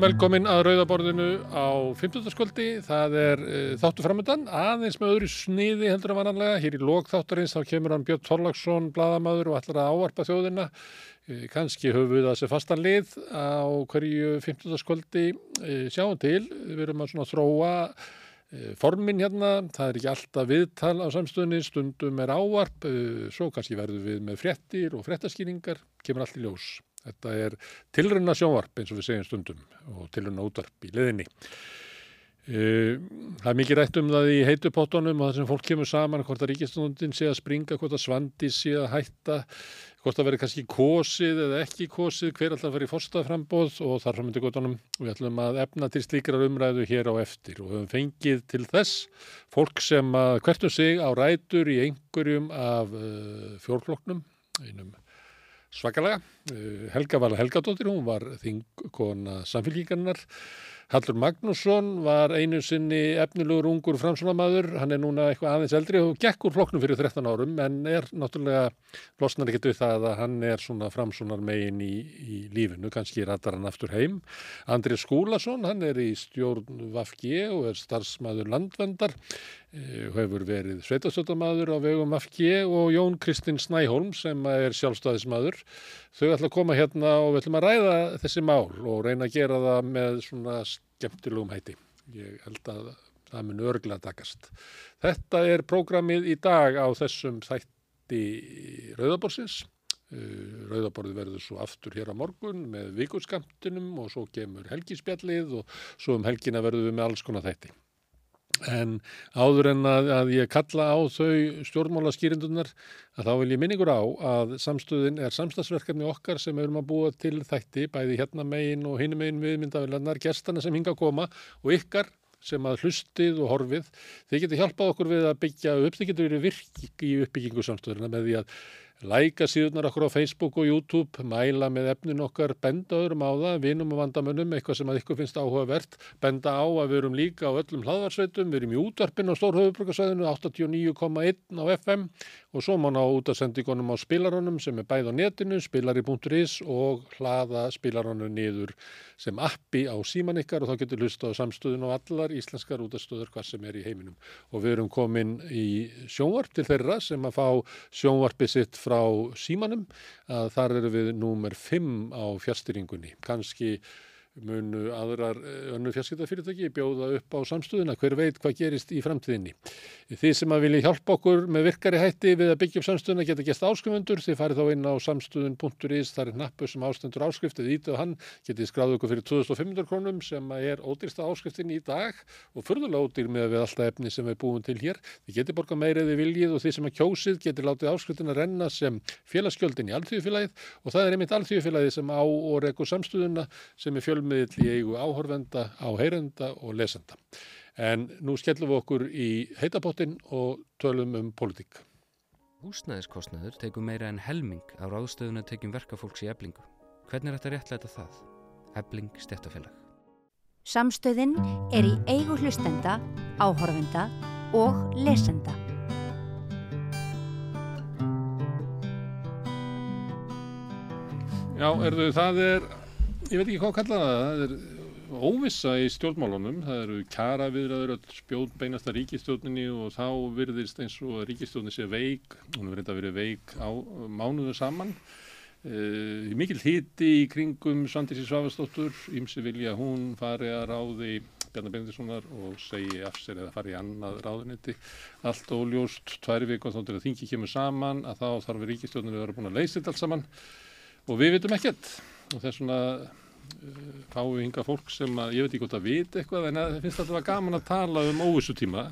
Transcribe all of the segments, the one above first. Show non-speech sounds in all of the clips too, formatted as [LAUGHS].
Velkomin að Rauðaborðinu á 15. skvöldi. Það er uh, þáttu framöndan, aðeins með öðru sniði heldur en vananlega. Hér í lók þáttarins þá kemur hann Björn Þorlagsson, bladamadur og ætlar að áarpa þjóðina. Uh, Kanski höfum við það sem fastan lið á hverju 15. skvöldi. Uh, sjáum til, við erum að þróa formin hérna. Það er ekki alltaf viðtal á samstöðinni, stundum er áarp, svo kannski verðum við með fréttir og fréttaskýringar, kemur allt í ljós. Þetta er tilrunna sjónvarp eins og við segjum stundum og tilrunna útvarp í leðinni. Það er mikið rætt um það í heitupottunum og það sem fólk kemur saman, hvort að ríkistundin sé að springa, hvort að svandi sé að hætta, hvort að veri kannski kosið eða ekki kosið, hver alltaf verið fórstaframbóð og þar framöndu gotunum. Við ætlum að efna til slíkrar umræðu hér á eftir og við höfum fengið til þess fólk sem að hvertu sig á rætur í einhverjum af uh, fjórfloknum, einum svakalega. Helga Vala Helgadóttir, hún var þingkona samfélgíkarnar. Hallur Magnússon var einu sinni efnilegur ungur framsunamadur, hann er núna eitthvað aðeins eldri og gekk úr flokknum fyrir 13 árum en er náttúrulega, losnar ekkert við það að hann er svona framsunar megin í, í lífinu, kannski rættar hann aftur heim. Andri Skúlason, hann er í stjórn Vafgi og er starfsmaður landvendar, hefur verið sveitastöldamadur á vegum Vafgi og Jón Kristinn Snæholm sem er sjálfstæðismadur. Þau ætla að koma hérna og við ætlum að ræða þessi mál og reyna að gera það með svona skemmtilegum hætti. Ég held að það mun örgla takast. Þetta er prógramið í dag á þessum þætti Rauðaborsins. Rauðaborði verður svo aftur hér á morgun með vikurskamptinum og svo kemur helgispjallið og svo um helgina verður við með alls konar þætti. En áður en að, að ég kalla á þau stjórnmála skýrindunar að þá vil ég minningur á að samstöðin er samstagsverkefni okkar sem erum að búa til þætti, bæði hérna megin og hinn megin viðmyndavilarnar, gestana sem hinga að koma og ykkar sem að hlustið og horfið. Þið getur hjálpað okkur við að byggja upp, þið getur verið virk í uppbyggingu samstöðina með því að Læka síðunar okkur á Facebook og YouTube, mæla með efnin okkar, benda öðrum á það, vinum og vandamönnum, eitthvað sem að ykkur finnst áhugavert, benda á að við erum líka á öllum hlaðvarsveitum, við erum í útvarpin á Stórhauðbrukarsvæðinu, 89,1 á FM og svo má ná út að sendingunum á spilarónum sem er bæð á netinu, spilari.is og hlaða spilarónu niður sem appi á síman ykkar. Og þá getur hlusta á samstöðun og allar íslenskar útastöður hvað sem er í heiminum. Og við erum komin í sjónvarp til þeirra sem að fá sjónvarpi sitt frá símanum að þar eru við númer 5 á fjárstyringunni. Kanski munu aðrar önnu fjarskiptafyrirtæki bjóða upp á samstöðuna, hver veit hvað gerist í framtíðinni. Þið sem að vilja hjálpa okkur með virkari hætti við að byggja upp samstöðuna geta gæst áskrifundur, þið farið þá inn á samstöðun.is, það er nappur sem ástendur áskriftið, ítið hann, getið skráðu okkur fyrir 2500 krónum sem er ódýrsta áskriftin í dag og förðulega ódýr með við alltaf efni sem við búum til hér. Þið getið borga meirið við viljið og þið sem að kjósið getið látið áskriftin að renna sem félagsgjöldin í alþjóðfélagið og það er einmitt alþjóðfélagið sem á og rekur samstöðuna sem er fjölmiðill í eigu áhorfenda, áheyrenda og lesenda. En nú skellum við okkur í heitapottin og tölum um politík. Húsnæðiskostnaður tegur meira en helming á ráðstöðuna tekjum verkafólks í eblingu. Hvernig er þetta réttlæta það? Ebling stjættafélag. Samstöðin er í eigu hlustenda, áhorfenda og lesenda. Já, erðu, það er, ég veit ekki hvað að kalla það, það er óvissa í stjórnmálunum, það eru kjara viðræður öll spjóð beinasta ríkistjórninni og þá virðist eins og ríkistjórnin sé veik, hún verður reynda að vera veik á mánuðu saman. Uh, mikil hiti í kringum Svandísi Svavastóttur, ymsi vilja hún fari að ráði Bjarnar Bendissonar og segi af sér eða fari í annað ráðunetti. Allt óljóst, tværi viku þá til að þingi kemur saman að þá þarf ríkistjórnin að vera búin að leysa þetta allt saman. Og við vitum ekkert og þess vegna uh, fáum við hinga fólk sem að, ég veit ekki hvort að vita eitthvað en það finnst þetta gaman að tala um óvissu tíma.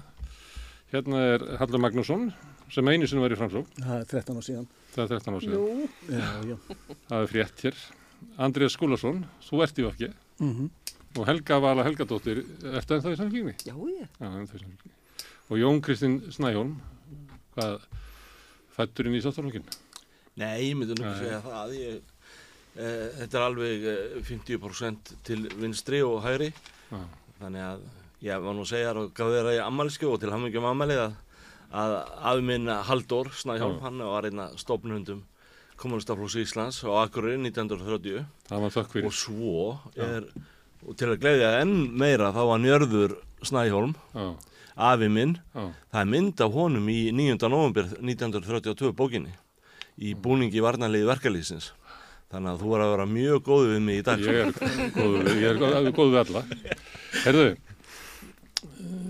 Hérna er Hallur Magnússon sem einu sinni var í framsók. Það er 13 á síðan. Það er 13 á síðan. Jú. Já, já. Það er frétt hér. Andrið Skúlason, þú ert í vafki Mm -hmm. og Helga Vala Helgadóttir, ertu ennþá í samfélginni? Já, ég. Já, ennþá í samfélginni. Og Jón Kristinn Snæholm, hvað fætturinn í sáttárlokkin? Nei, ég myndi nú ekki segja það. Ég, þetta er alveg e, 50% til vinstri og hægri. Já. Þannig að ég var nú að segja og gaf þér að ég ammælisku og til hann ekki um ammælið að, að afi minn Halldór Snæhjálm, Já. hann var einna stofnundum kommunistaflóks Íslands á Akureyri 1930 Það var þökk fyrir. og svo er og til að gleyðja enn meira þá var Njörður Snæhólm, Já, afi minn, það er mynd af honum í 9. november 1932 bókinni í búningi varnarliði verkalýsins. Þannig að þú er að vera mjög góð við mig í dag. ég er góð við, ég er góð, góð við alla. Herðu,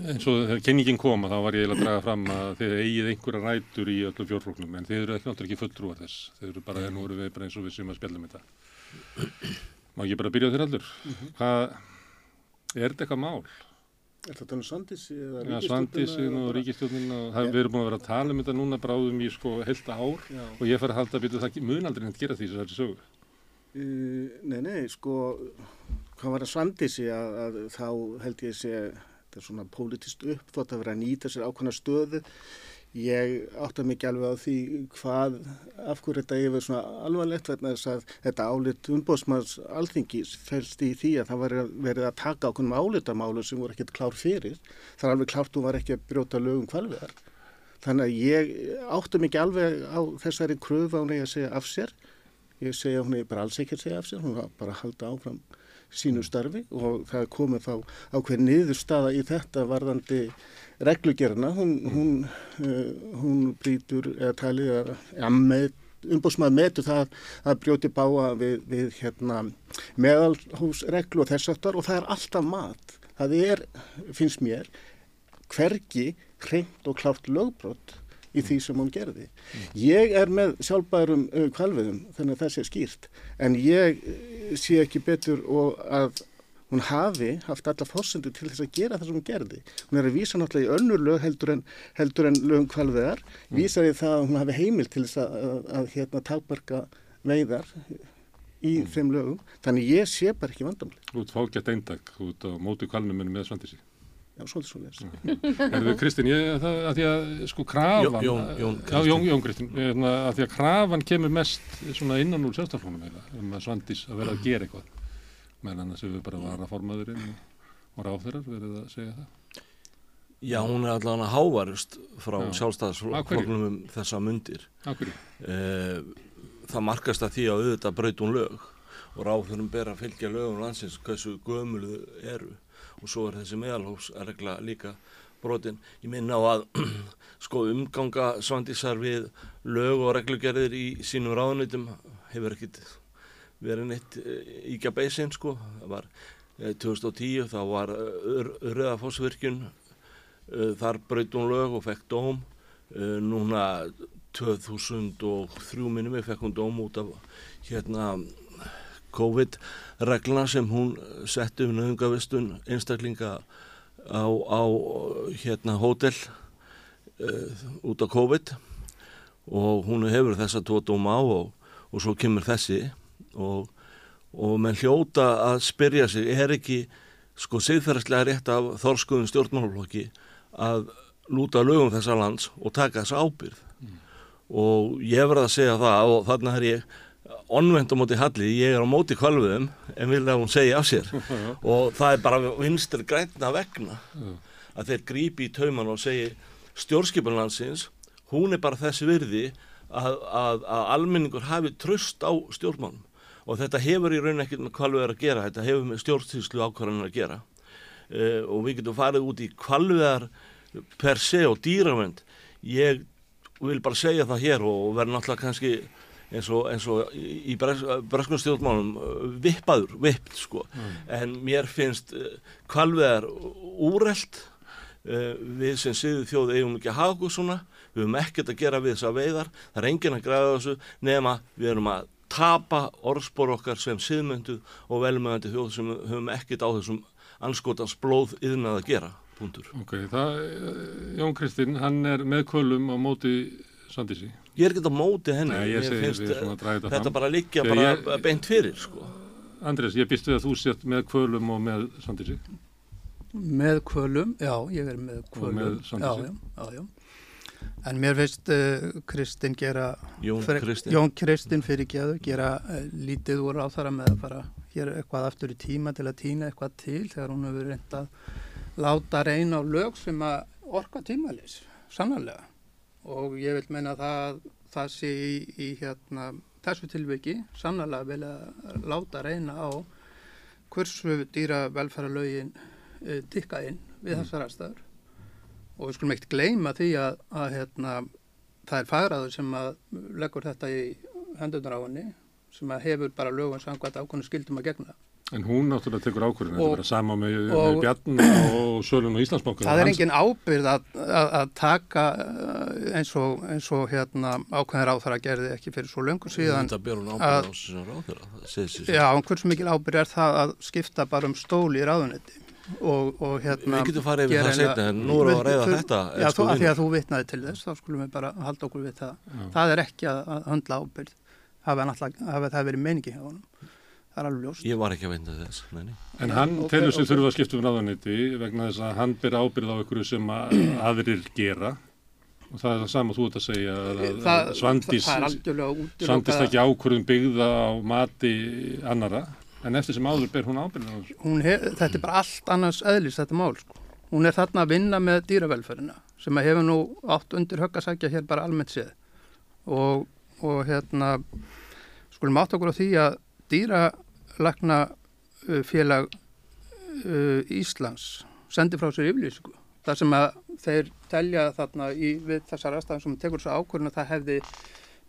eins og þegar kenningin kom að þá var ég að draga fram að þið eigið einhverja rætur í öllum fjórflóknum en þið eru ekki náttúrulega ekki fulltrúar þess. Þið eru bara, nú eru við bara eins og við sem að spjallum þetta. Má ég bara byrja þér allur? Hvað, er þetta eitthvað mál? Er þetta um Svandísi eða Já, ríkisstjórnina Svandísin og ríkistjórnin og það, við erum búin að vera að tala um þetta núna bráðum í sko heilt ár Já. og ég fær að halda að byrja það mun aldrei neitt gera því sem þetta sögu. Uh, nei, nei, sko, hvað var að Svandísi að, að þá held ég sé, þetta er svona pólitist uppþótt að vera að nýta sér ákveðna stöðu. Ég átta mikið alveg á því hvað, af hverju þetta yfir svona alvarlegt vegna þess að þetta álit umbóðsmanns alþingis fælst í því að það var verið að taka ákveðnum álitamálu sem voru ekkert klár fyrir. Það er alveg klárt hún var ekki að brjóta lögum kvalviðar. Þannig að ég átta mikið alveg á þessari kröfu á eigi að segja af sér. Ég segja er bara alls ekki að segja af sér, hún var bara að halda áfram sínu starfi og það komið þá ákveð niðurstaða í þetta varðandi reglugerna. Hún, hún, uh, hún brýtur eða talið að ja, með, umbúsmaður metur það að brjóti báa við, við hérna, meðalhúsreglu og þess aftar og það er alltaf mat. Það er, finnst mér, hvergi hreint og klárt lögbrott í því sem hún gerði. Ég er með sjálfbærum uh, kvalviðum þannig að það sé skýrt en ég uh, sé ekki betur og að hún hafi haft alla fórsendu til þess að gera það sem hún gerði. Hún er að vísa náttúrulega í önnur lög heldur en, heldur en lögum kvalviðar, vísa í það að hún hafi heimil til þess að, að, að hérna takbarka veiðar í þeim lögum. Þannig ég sé bara ekki vandamli. Þú ert fágætt eindag, ert á móti kvalnum en með Svandísi. Já, svolítið svo leys. Erðu Kristinn, ég, það, að því að sko krafan, Jón- Jón- Jón já, Kristinn. Jón, Jón Kristinn, hérna, að því að krafan kemur mest svona innan úr sjálfstaflónum eða um að Svandís að vera að gera eitthvað. Menn annars hefur bara varaformaðurinn og, ráþeirar verið að segja það. Já, hún er allavega hávarust frá Já. Af sjálfstæðsflokknum um þessa mundir. Hverju? Eh, það markast að því að auðvitað braut hún lög og ráðurum ber að fylgja lögum landsins hversu gömulu eru og svo er þessi meðalhófsregla líka brotin. Ég minna á að [CLEARS THROAT] sko umganga svandísar við lög og reglugerðir í sínum ráðunitum hefur ekkit verið neitt eh, íkja beisinn sko. Það var eh, 2010 þá var Röðafossvirkjun þar braut hún lög og fekk dóm. Eh, Núna 2003 minnum við fekk hún dóm út af hérna COVID-regluna sem hún setti um nöðungavistun einstaklinga á, á hérna hótel uh, út af COVID. Og hún hefur þessa tvo dóma á og, og svo kemur þessi. Og, og menn hljóta að spyrja sig, er ekki sko sigðferðslega rétt af þorskuðum stjórnmálflokki að lúta lögum þessa lands og taka þessa ábyrð og ég verð að segja það og þarna er ég onvend á móti Halli, ég er á móti kvalviðum en vil að hún segja af sér. [LAUGHS] Og það er bara vinstir grænna vegna að þeir grípi í tauman og segi stjórnskipunlandsins hún er bara þessi virði að, að, að almenningur hafi tröst á stjórnmánum og þetta hefur í raun ekkert með kvalviðar að gera þetta hefur með stjórnstíslu ákvarðanir að gera. Uh, og við getum farið út í kvalviðar per se og dýravend. Ég vil bara segja það hér og verður náttúrulega kannski eins og, eins og í breskum stjórnmálum vippaður, vippt sko en mér finnst kvalveðar úrelt uh, við sem siðu þjóð eigum ekki að hafa okkur svona við höfum ekkert að gera við þessa veiðar það er enginn að græða þessu nema við erum að tapa orðspor okkar sem siðmöndu og velmöðandi þjóð sem höfum ekkert á þessum anskotans blóð yðnað að gera punktur. Ok, það, eh, Jón Kristinn, hann er með kvölum á móti Svandísi. Ég er ekki á móti henni, Nei, ég segi finnst, þetta þetta fram. bara liggja bara ég- beint fyrir sko. Andrés, ég býst við að þú sért með kvölum og með Svandísi. Með kvölum, já, ég er með kvölum. með já, já, já, já. En mér veist uh, Kristinn gera, Jón Kristinn. Jón Kristinn fyrir geðu, gera uh, lítið úr á þara með að fara hér eitthvað aftur í tíma til að týna eitthvað til þegar hún hefur reynd að láta reyna á lög sem að orka tímalis, sannarlega. Og ég vil meina það, það sé í, í hérna, þessu tilviki sannarlega vilja láta reyna á hversu dýra velferðarlögin uh, tikka inn við Mm. þessar aðstæður og við skulum ekkert gleyma því að, að hérna, það er fagraður sem að leggur þetta í hendunar á henni sem að hefur bara lögum samkvæmt ákveðinu skildum að gegna. En hún náttúrulega tekur ákvörðin, þetta er bara sama með, með og- Bjarni og Sölun og Íslandsbanka. Það er engin ábyrð að, að, að taka uh, eins og, eins og hérna, ákveðin ráþara gerði ekki fyrir svo löngu síðan. Þetta ber hún ábyrð á sem ráðherra. það segir sig sjálft. Já, en hversu mikil ábyrð er það að skipta bara um stól í ráðunetti og, og hérna... Við getum farið yfir það eiginlega- en nú erum við að Þú- þetta, Já, þú, að því að þú vitnaði til þess, þá skulum við bara halda okkur við það. Það er ekki að, að höndla ábyrð, alltaf, hafi það verið meiningi hjá honum. Það er alveg ljóst. Ég var ekki að veinda þess, nei, nei. En hann Ok, telur sig ok. þurfa að skipta um ráðaniti vegna þess að hann ber ábyrð á einhverju sem að [CLEARS THROAT] aðrir gera og það er það sama þú ert að segja að, að það, Svandís, það er algjörlega útilokað. Svandís ekki ákvörðum byggða á mati annara en eftir sem áður ber hún ábyrð á þessu. hún hef, þetta er bara allt annars eðlis þetta mál sko. hún er þarna að vinna með dýravelferðina sem að hefur nú átt undir höggasækja hér bara almennt séð og, og hérna skulum átt okkur á því að dýralagna uh, Íslands sendi frá sér yfirlýsingu þar sem að þeir telja þarna í, við þessar aðstæðum sem tekur svo ákvörðin að það hefði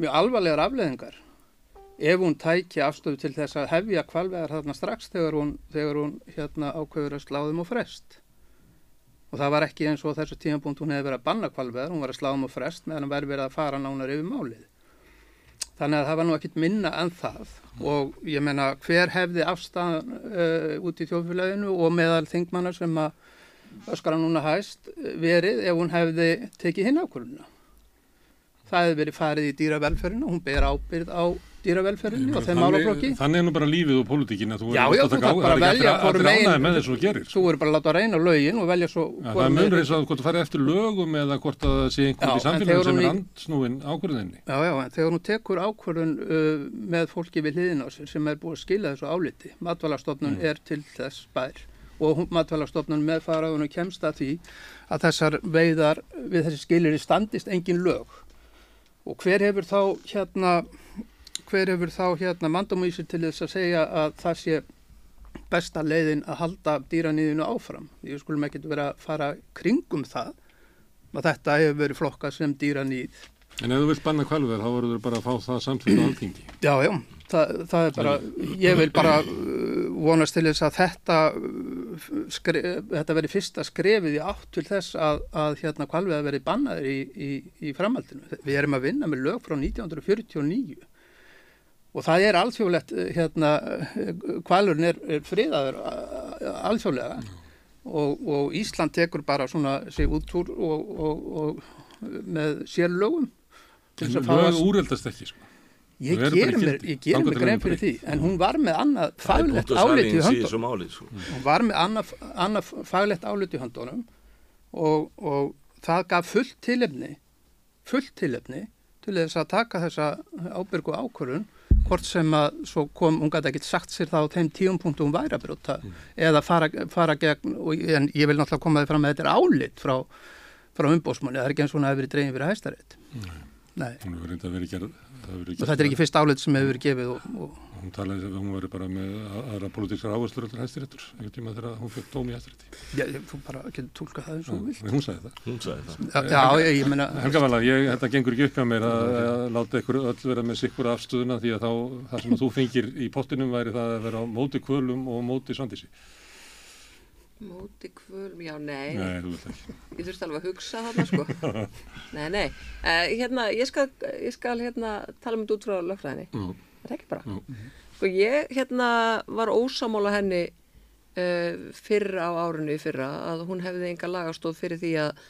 mjög alvarlegar afleðingar ef hún tæki afstöðu til þess að hefja kvalveðar þarna strax þegar hún, þegar hún hérna ákveður að sláðum og frest. Og það var ekki eins og þessu tímapunkt hún hefði verið að banna kvalveðar, hún var að sláðum og frest meðan hann verið verið að fara nánar yfir málið. Þannig að það var nú ekkit minna en það og ég menna hver hefði afstæðan uh, út í þjóðfélaginu og meðal þingmannar sem að öskara núna hæst uh, verið ef hún hefði tekið hinn ákvörðuna. Það hefði verið farið í dýravelferðinu, hún ber ábyrð á dýravelferðinu og þeim málaflokki. Þannig er nú bara lífið og pólitíkin að þú Já, er já, að þú taka á, það er að ekki ánægði megin- með þessu og gerir. Þú verður bara að láta reyna lögin og velja svo Já, það er megin- eins og hvort þú farið eftir lögum eða hvort að það sé einhvern í þegar sem er í- andsnúin ákvörðinni. Já, já, þegar hún tekur ákvörðun uh, með fólki við hliðin á sér sem er búið að skila þessu áliti, matvælastofnun Mm. er til þess bær og matvælastofnun með faraðunum kemst að því að þessar veiðar við þessi skilir standist engin lög og hver hefur þá hérna hver hefur þá hérna mandamísir til þess að segja að það sé besta leiðin að halda dýranýðinu áfram. Ég skulum ekkert vera að fara kringum það að þetta hefur verið flokkað sem dýranýð En ef þú vilt banna kvalveð þá verður þú bara að fá það samþýtt á alþingi. Já, já, það, það er bara, ég vil bara uh, vonast til þess að þetta, uh, skre, þetta veri fyrsta skrefið í átt til þess að, að hérna kvalviða verið bannaður í, í, í framhaldinu. Við erum að vinna með lög frá 1949 og það er alþjóðlegt, uh, hérna, kvalurinn er, er friðaður alþjóðlega og, og Ísland tekur bara svona sig út úr og, og, og með sérlögum. til En þess að fá lög að- úreldast ekki, sko. Ég gerir mér, mér grein fyrir því, en hún var með annað faglegt álit í höndunum. sko. Hún var með annað, annað faglegt álit í höndunum og, og það gaf fullt tilefni, fullt tilefni til þess að taka þessa ábyrgu ákvörun hvort sem að svo kom, hún gæti ekkert sagt sér það á þeim tíum punktu hún væri að brjóta eða fara, fara gegn, og, en ég vil náttúrulega koma þið fram með þetta er álit frá, frá umbósmanni, það er ekki eins og hún hefur verið dregin fyrir hæstarétt. Nei, hefur reynda verið gerð. verið og þetta er ekki fyrst álit sem hefur verið gefið og, og Hún talaði að hún verið bara með aðra pólitískar áherslur allir hæstiréttur, einhvern tíma þegar hún fekk dóm í hæstirétti. Já, þú bara getur tólkað það eins og þú vilt. Hún sagði það. Hún sagði það. Já, ég, ég meina, Helga Vala, ég, þetta gengur ekki upp hjá mér að, að láta ykkur öll vera með sikkur afstöðuna því að þá, það sem að þú fengir í pottinum væri það að vera á móti kvölum og móti svandísi. Móti kvölum, já, nei, Nei, þú vilt ekki. ég þurfti alveg að hugsa þarna, sko. [LAUGHS] nei, nei, uh, hérna, ég skal, ég skal, hérna, tala um þetta út frá lögfræðinni. Mm. Er ekki bara. Mm. Sko, ég, hérna, var ósamála henni uh, fyrra á árinu í fyrra að hún hefði enga lagastóð fyrir því að,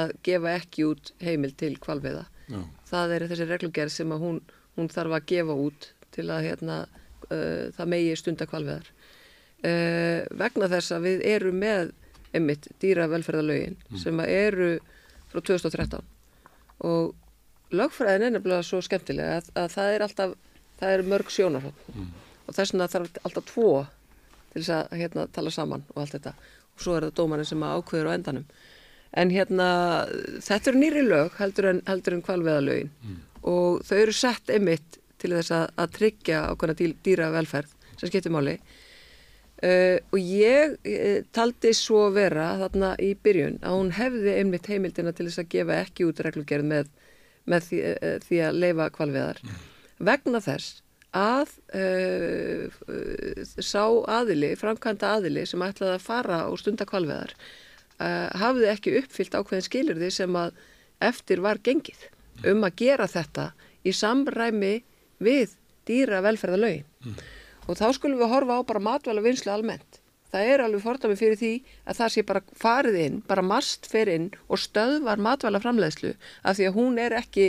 að gefa ekki út heimil til kvalveiða. Já. Það er þessi reglugerð sem að hún, hún þarf að gefa út til að, hérna, uh, það megi stunda kvalveiðar. Uh, vegna þess að við erum með einmitt dýravelferðalögin sem að eru frá 2013 og lögfræðin er nefnilega svo skemmtilega að, að það er alltaf, það er mörg sjónarhótt og þess vegna þarf alltaf tvo til þess að hérna, tala saman og allt þetta. Og svo er það dómarinn sem ákveður á endanum. En hérna þetta eru nýri lög heldur en, en kvalveðalögin og þau eru sett einmitt til þess að, að tryggja ákveðna dý- dýravelferð sem skiptir máli. Uh, og ég uh, taldi svo vera þarna í byrjun að hún hefði einmitt heimildina til þess að gefa ekki út reglugerð með, með því, uh, því að leifa kvalveðar vegna þess að sá aðili, framkvæmda aðili sem ætlaði að fara og stunda kvalveðar hafði ekki uppfyllt ákveðin skilurði sem að eftir var gengið um að gera þetta í samræmi við dýra velferðalögin mm. Og þá skulum við horfa á bara matvæla vinslu almennt. Það er alveg fordami fyrir því að það sé bara farið inn, bara mast fer inn og stöðvar matvæla framleiðslu af því að hún er ekki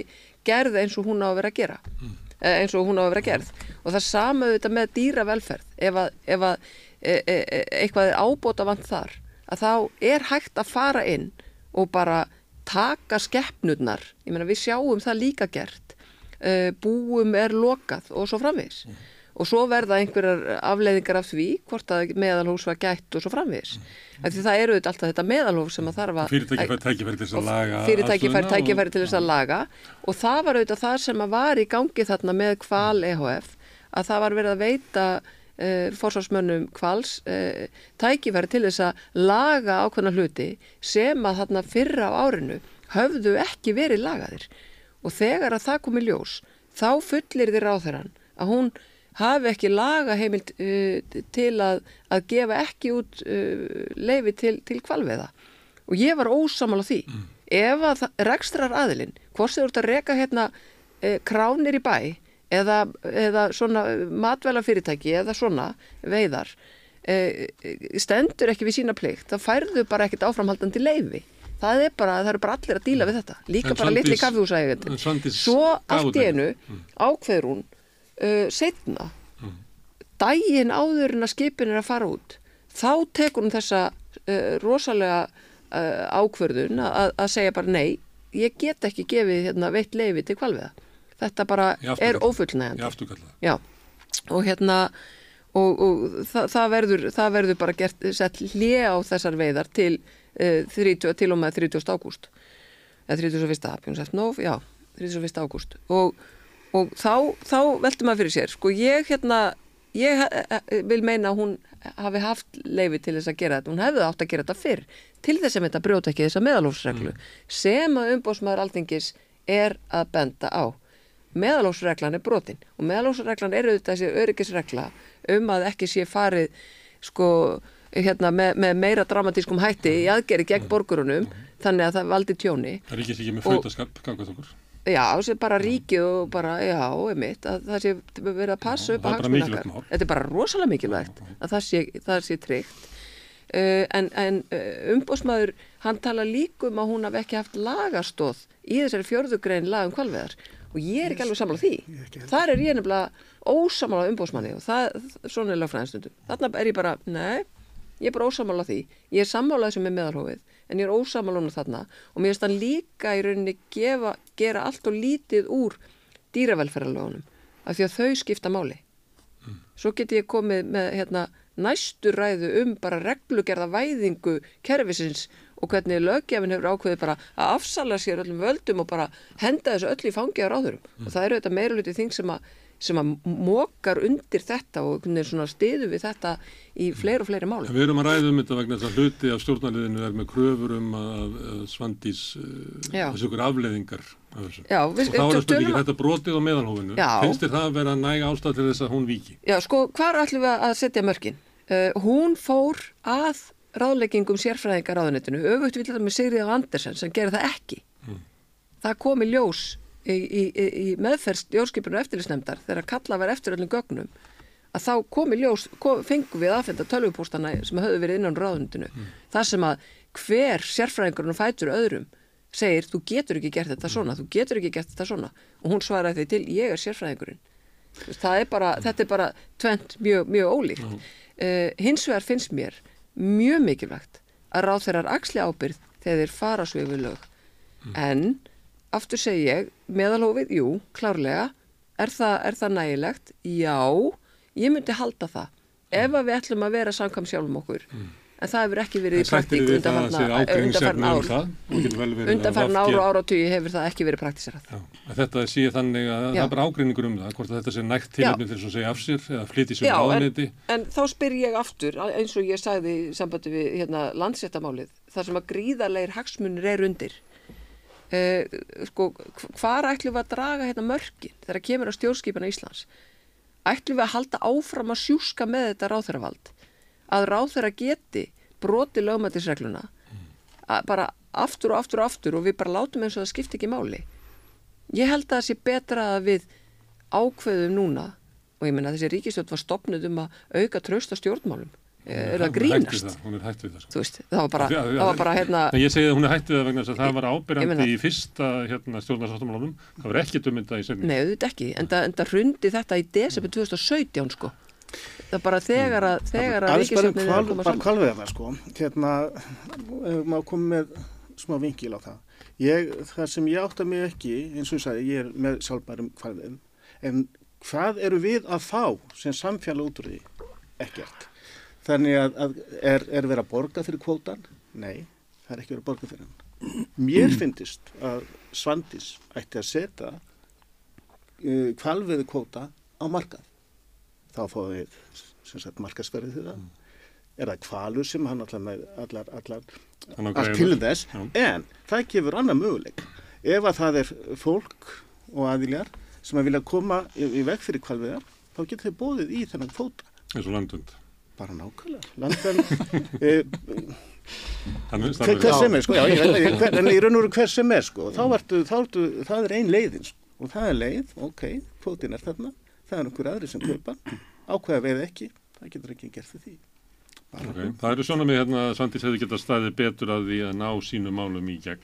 gerð eins og hún á að vera að gera, mm. Eins og hún á að vera gerð. Og það samaðu þetta með dýravelferð, ef að, ef að e, e, e, eitthvað er ábóta vant þar, að þá er hægt að fara inn og bara taka skeppnurnar, ég meina við sjáum það líka gert, e, búum er lokað og svo framvegis. Mm og svo verða einhverjar afleiðingar af því hvort að meðalhófs var gætt og svo framvis mm. því það eru auðvitað alltaf þetta meðalhóf sem að þarf að fyrirtæki fær tækifæri til þess að laga fyrirtæki fær tækifæri til þess að laga. Og það var auðvitað það sem að var í gangi þarna með kval EHF að það var verið að veita uh, fórsvarsmönnum kvals uh, tækifæri til þess að laga ákveðna hluti sem að þarna fyrra á árinu höfðu ekki verið lagaðir. Og þegar að það komi ljós þá fullir þér á þeirran að hún hafi ekki laga heimild uh, til að, að gefa ekki út uh, leifi til, til kvalveða og ég var ósamal á því. Mm. ef að rekstrar aðilinn hvort þið voruð að reka hérna uh, kránir í bæ eða, eða svona matvæla fyrirtæki eða svona veiðar stendur ekki við sína plikt þá færðu bara ekkert áframhaldandi leifi það er bara, það eru bara allir að díla við þetta. Líka en bara litli kaffihúsægjöndin svo allt í einu mm. ákveður hún uh, setna mm. daginn áður en að skipin er að fara út þá tekur hún þessa uh, rosalega uh, ákverðun að, að segja bara nei ég get ekki gefið hérna, veitt leifi til kvalviða þetta bara er ofullnægandi og hérna og, og það, það, verður, það verður bara gert, sett hlið á þessar veiðar til, uh, 30, til og með 30. ágúst eða 31. apjónsefnóf, já 31. ágúst og og þá, þá veldur maður fyrir sér. Sko ég hérna ég vil meina að hún hafi haft leifi til þess að gera þetta, hún hefði átt að gera þetta fyrr til þess að þetta brjóta ekki þessa meðalófsreglu mm. sem að umbósmaður alþingis er að benda á. Meðalófsreglan er brotin. Og meðalófsreglan er auðvitað þessi öryggisregla um að ekki sé farið sko hérna, með, með meira dramatískum hætti í aðgeri gegn borgurunum þannig að það valdi tjóni. Það er ekki með flötaskap, gangað okkur Já, sem bara ríkið og bara, já, einmitt, að það sé verið að passa upp að hagsmunakar. Þetta er bara rosalega mikilvægt að það sé, það sé tryggt. Uh, en en uh, umbósmaður, hann tala líkum að hún hafi ekki haft lagastóð í þessari fjörðugrein lagum kvalveðar og ég er ekki alveg sammála því. Þar er ég nefnilega ósamála umbósmanni og það, svona er lagfræðinstundum. Þarna er ég bara, nei, ég er bara ósamála því. Ég er sammálað sem er meðalhófið en ég er ósamalónu þarna og mér finnst hann líka í rauninni gefa, gera allt og lítið úr dýravelferðalögunum af því að þau skipta máli. Mm. Svo get ég komið með hérna, næstu ræðu um bara reglugerða væðingu kervisins og hvernig lögjafin hefur ákveðið bara að afsala sér öllum völdum og bara henda þessu öll í fangi á ráðurum mm. og það eru þetta meira luti þing sem að sem að mókar undir þetta og stiðu við þetta í fleiri og fleiri máli. Við erum að ræða um þetta vegna þess að hluti af stjórnarliðinu er með kröfur um að, að svandís eh, þessu ykkur afleðingar. Já, við, og þá er spurningi þetta brotið á meðalhófinu. Já. Finnst þér það að vera næg ástæð til þess að hún viki? Já, sko, hvar ætlum við að setja mörkin? Uh, hún fór að ráðleggingum sérfræðingar ráðunitinu, öfugt við þetta með Sigriða Andersen sem gerir það ekki. Mm. Það í, í, í meðferð stjórnskipunar eftirlisnemdar þegar kalla verið eftir öllum gögnum að þá komi ljós, kom, fengum við aðfenda tölvupóstana sem höfðu verið innan ráðundinu mm. þar sem að hver sérfræðingurinn fætur öðrum segir þú getur ekki gert þetta svona, þú getur ekki gert þetta svona. Og hún svaraði því til ég er sérfræðingurinn. Það er bara, þetta er bara tvent mjög, mjög ólíkt. Mm. uh, hins vegar finnst mér mjög mikilvægt að ráð þeirrar axli ábyrð þegar þeir fara svo yfir lög. Mm. en aftur segi ég, meðalhófið, jú, klárlega, er það, er það nægilegt? Já, ég myndi halda það. Mm. Ef við ætlum að vera samkvæm sjálfum okkur, mm. en það hefur ekki verið í praktík að sé ágreiningsefni um undanfarn það og getur vel verið að undanfarn VG ára og ára og tugi hefur það ekki verið praktíserað. Að þetta sé þannig að Já. það er bara ágreiningur um það, hvort að þetta sé nægt tilöfni til að segja af sér eða flytja sér Já, en-. En þá spyr ég aftur, eins og ég sagði í sambandi við hérna, landséttamálið, þar sem að gríðarleir hagsmunir er undir. Eh, sko, hvar ætlum við að draga hérna mörkin þegar kemur á stjórnskipana Íslands? Ætlum við að halda áfram að sjúska með þetta ráþæravald? Að ráþæra geti broti lögmætisregluna að bara aftur og aftur og aftur og við bara látum eins og það skipti ekki máli. Ég held að það sé betra að við ákveðum núna og ég menna þessi ríkistjórn var stopnud um að auka tröst á stjórnmálum. Er það er hætt við grínast? það, Hún er hætt við það. sko. Þú veist, það var bara, Já, já, það var bara hérna, En ég segi að hún er hætt við það vegna þess að það var meina- í fyrsta hérna, stjórnarsáttamálunum. Það var ekki dömynda í senni. nei auðvitað ekki, en það, en það hrundi þetta í desember 2017 sko. Það er bara þegar að, þegar að bara um ríkistjórnin er að koma bara saman. kvalveðarna sko. Hérna, ef maður komið með smá vinkil á það. Ég, það sem ég átta mig ekki, eins og ég sagði, ég er með sjálfbærum kvalveðum, en hvað eru við að fá sem samfélag út úr því? Ekkert. Þannig að, að er, er verið að borga fyrir kvótan? Nei, það er ekki verið að borga fyrir hann. Mér finnist að Svandís ætti að setja uh, kvalveðu kvóta á markað. Þá fáum við markaðsverðið fyrir það. Er það kvalur sem hann allar, allar, allar greiðum. til þess, Já. en það gefur annar möguleik. Ef að það er fólk og aðiljar sem að vilja koma í, í veg fyrir kvalveðar, þá getur þeir bóðið í þennan kvóta. eins og landund. Bara nákvæmlega. Landan, [LAUGHS] e, Þannig hver, hver sem er, sko, já, ég, ég, hver, en í raun og veru hver sem er, sko, þá ertu, þá ertu, það er ein leiðin, sko, og það er leið, ok, kvótin er þarna, það er einhver aðri sem kaupa, ákveða veið ekki, það getur ekki gert fyrir því. Bara, Okay. Það eru svona með hérna að Svandís hefði getað staðið betur að því að ná sínu málum í gegn.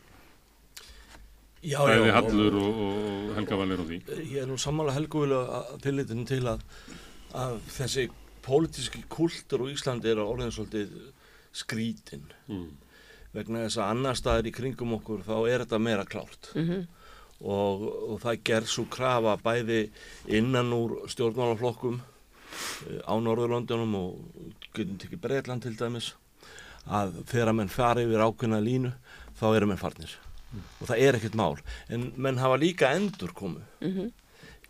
Já, Bæði já, Hallur og, og Helga Valir og því. Ég er nú sammála helguvilega tillitinu til að, að þessi pólitíski kultur á Íslandi er orðin svolítið skrítin Mm. vegna þess að annar staðir í kringum okkur þá er þetta meira klárt Mhm. og, og það gerð svo krafa bæði innan úr stjórnmálaflokkum eh, á Norðurlöndunum og getum tekið Breitland til dæmis að þegar menn fari yfir ákveðna línu þá eru menn farnir og það er ekkert mál en menn hafa líka endur komu Mhm.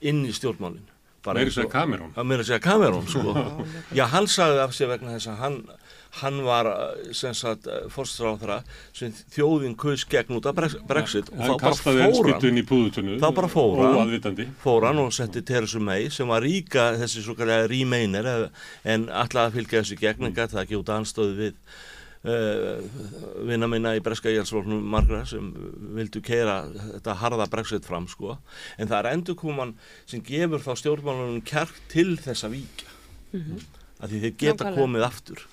inn í stjórnmálin Meiri eins segja og- Cameron. að meira segja Cameron sko. já, hann sagði af sér vegna þess að hann, hann var eh, sem sagt fórstráðara sem þjóðin kaus gegn út af Brex- Brexit og Hann þá bara kastaði fór hann elspýtun í púðutunnu. Þá bara fór hann. Óaðvitandi. fór hann og setti Theresa May sem var ríka þessi svo kallega remainer eh, en alltaf fylgja þessu gegn en gæti það ekki út anstöðu við uh, vinna minna í breska jælsvólnum margra sem vildu keira þetta harða brexit fram sko. En það er endurkoman sem gefur þá stjórnmálunum kjark til þess að víkja. Að því þeir geta Nákvæmlega. komið aftur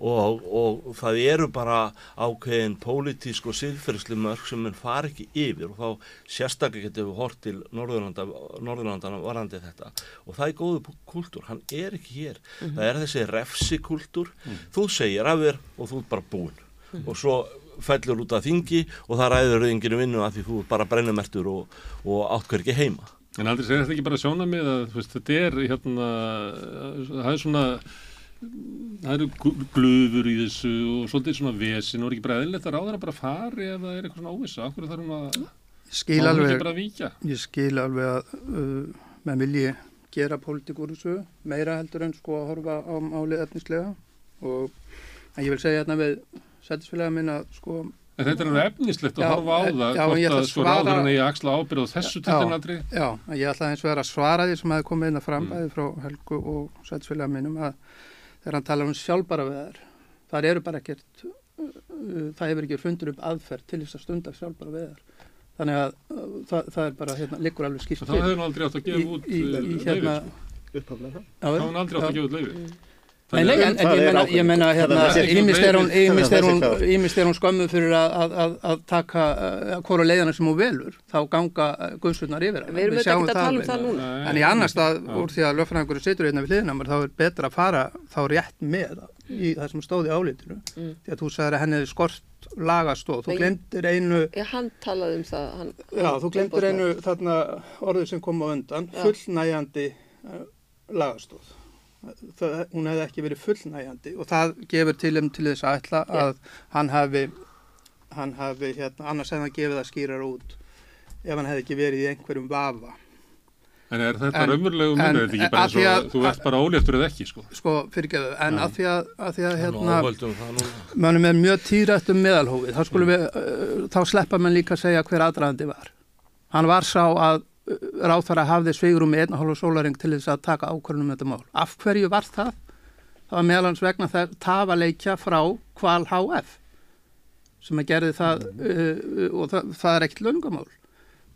og, og það eru bara ákveðin pólitísk og siðferðslu mörg sem mann far ekki yfir. Og þá sérstaklega getur við hort til Norðurlanda, Norðurlandana varandi þetta. Og það er góðu kúltúr, hann er ekki hér. Það er þessi refsi kúltúr þú segir af þér og þú ert bara búinn. Og svo fellur út af þingi og það ræður ynginu vinnu að því þú ert bara brennumertur og, og hver ekki heima. En aldrei segir þetta ekki bara sjóna með að þú veist, þetta er hérna, það er svona, það eru gl- glufur í þessu og svolítið svona vesin og er ekki bara eðlilegt að ráðara bara fari ef það er eitthvað svona óvissa. Akkur þarf hún að, hún ekki bara víkja. ég skil alveg að uh, menn vilji gera pólitík úr þessu meira heldur en sko að horfa á málið efnislega og en ég vil segja hérna við sætisfélaga minn að sko En þetta er alveg efnislegt að Já, horfa á það, já, hvort að að svo svara- ráðurinn eigi að axla ábyrð á þessu til Já. ég ætla eins og að svara því sem hefði komið inn að fram Mm. frá Helgu og sætisfélaga minnum að þegar hann talar um sjálfbara veðar þar eru bara ekkert uh, það hefur ekki fundur upp aðferð til þess að stunda sjálfbara veðar þannig að uh, það, það er bara hérna, liggur alveg skýrt Þá hefur aldrei átt að gefa út í, í uh, hérna leifi. upphaflega það. Já, Þá hefur aldrei átt að gefa út leifi. Nei, nei, en, en Það ég er menna, ég menna hérna, Það er ímist er hún, ímist er hún, það ímist er hún skömmu fyrir að, að, að, að taka uh, hvora leiðana sem hún velur, þá ganga uh, guðsurnar yfir. Við erum auðvitað ekki að tala um það núna. En í annars stað, Já. úr því að lögfræðingur situr hérna við hliðina, á mér, þá er betra að fara þá rétt með í það sem stóði álítinu. Mm. Því að þú sagðir að henni skort lagastóð. Þú glemtir einu, Já, hann talaði um það. Hann, já, þú glemtir einu þarna orðið sem kom á undan, fullnægjandi uh, lagastóð. Það, hún hefði ekki verið fullnægjandi og það gefur til um til þess að ætla að hann hafi hann hafi hérna, annars hefði hann gefið það skýrar út ef hann hefði ekki verið í einhverjum vafa En er þetta En- raunverulegu munur? Er þetta ekki bara eins og þú ert bara óléttur eða ekki, sko? sko fyrirgeðu, en að því að, að, því að Hérna, það núna. mannum er mjög týrætt um meðalhófið, þá skulum við uh, þá sleppa mann líka að segja hver aðdraðandi var hann var sá að ráþara hafði sveigrum með einn og hálfa sólaring til þess að taka ákvörðunum um þetta mál. Af hverju var það? það var meðalans vegna það tafaleikja frá Kval HF sem að gerði það uh, og það, það er ekkert laungamál.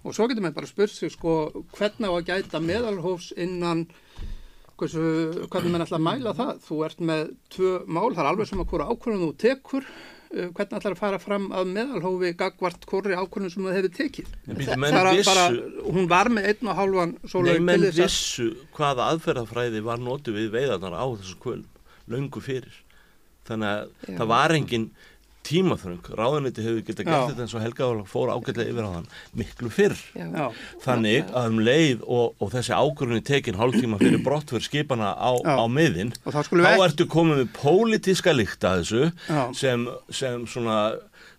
Og svo getur maður bara spurt sig sko hvernig á að gæta meðalhófs innan hversu, hvernig maður ætla að mæla það? Þú ert með tvö mál, það er alveg sem að hvora ákvörðun þú tekur hvernig ætlar að fara fram að meðalhófi gagvart hvori ákvörðun sem það hefur tekið býttu, menn bara, hún var með einn og hálfan nei, menn vissu hvaða aðferðafræði var notu við veiðarnar á þessu kvölum, löngu fyrir. Þannig að Já. það var engin tímaþröng. Ráðuniti hefur getað gert Já. þetta eins og Helga fór ágætlega yfir á þann miklu fyrr. Já. Þannig að um leið og, og þessi ákvörðunni tekin hálftíma fyrir brottfyrir skipana á, á miðin, þá ekki ertu komið með pólitíska líkt að þessu Já. sem, sem svona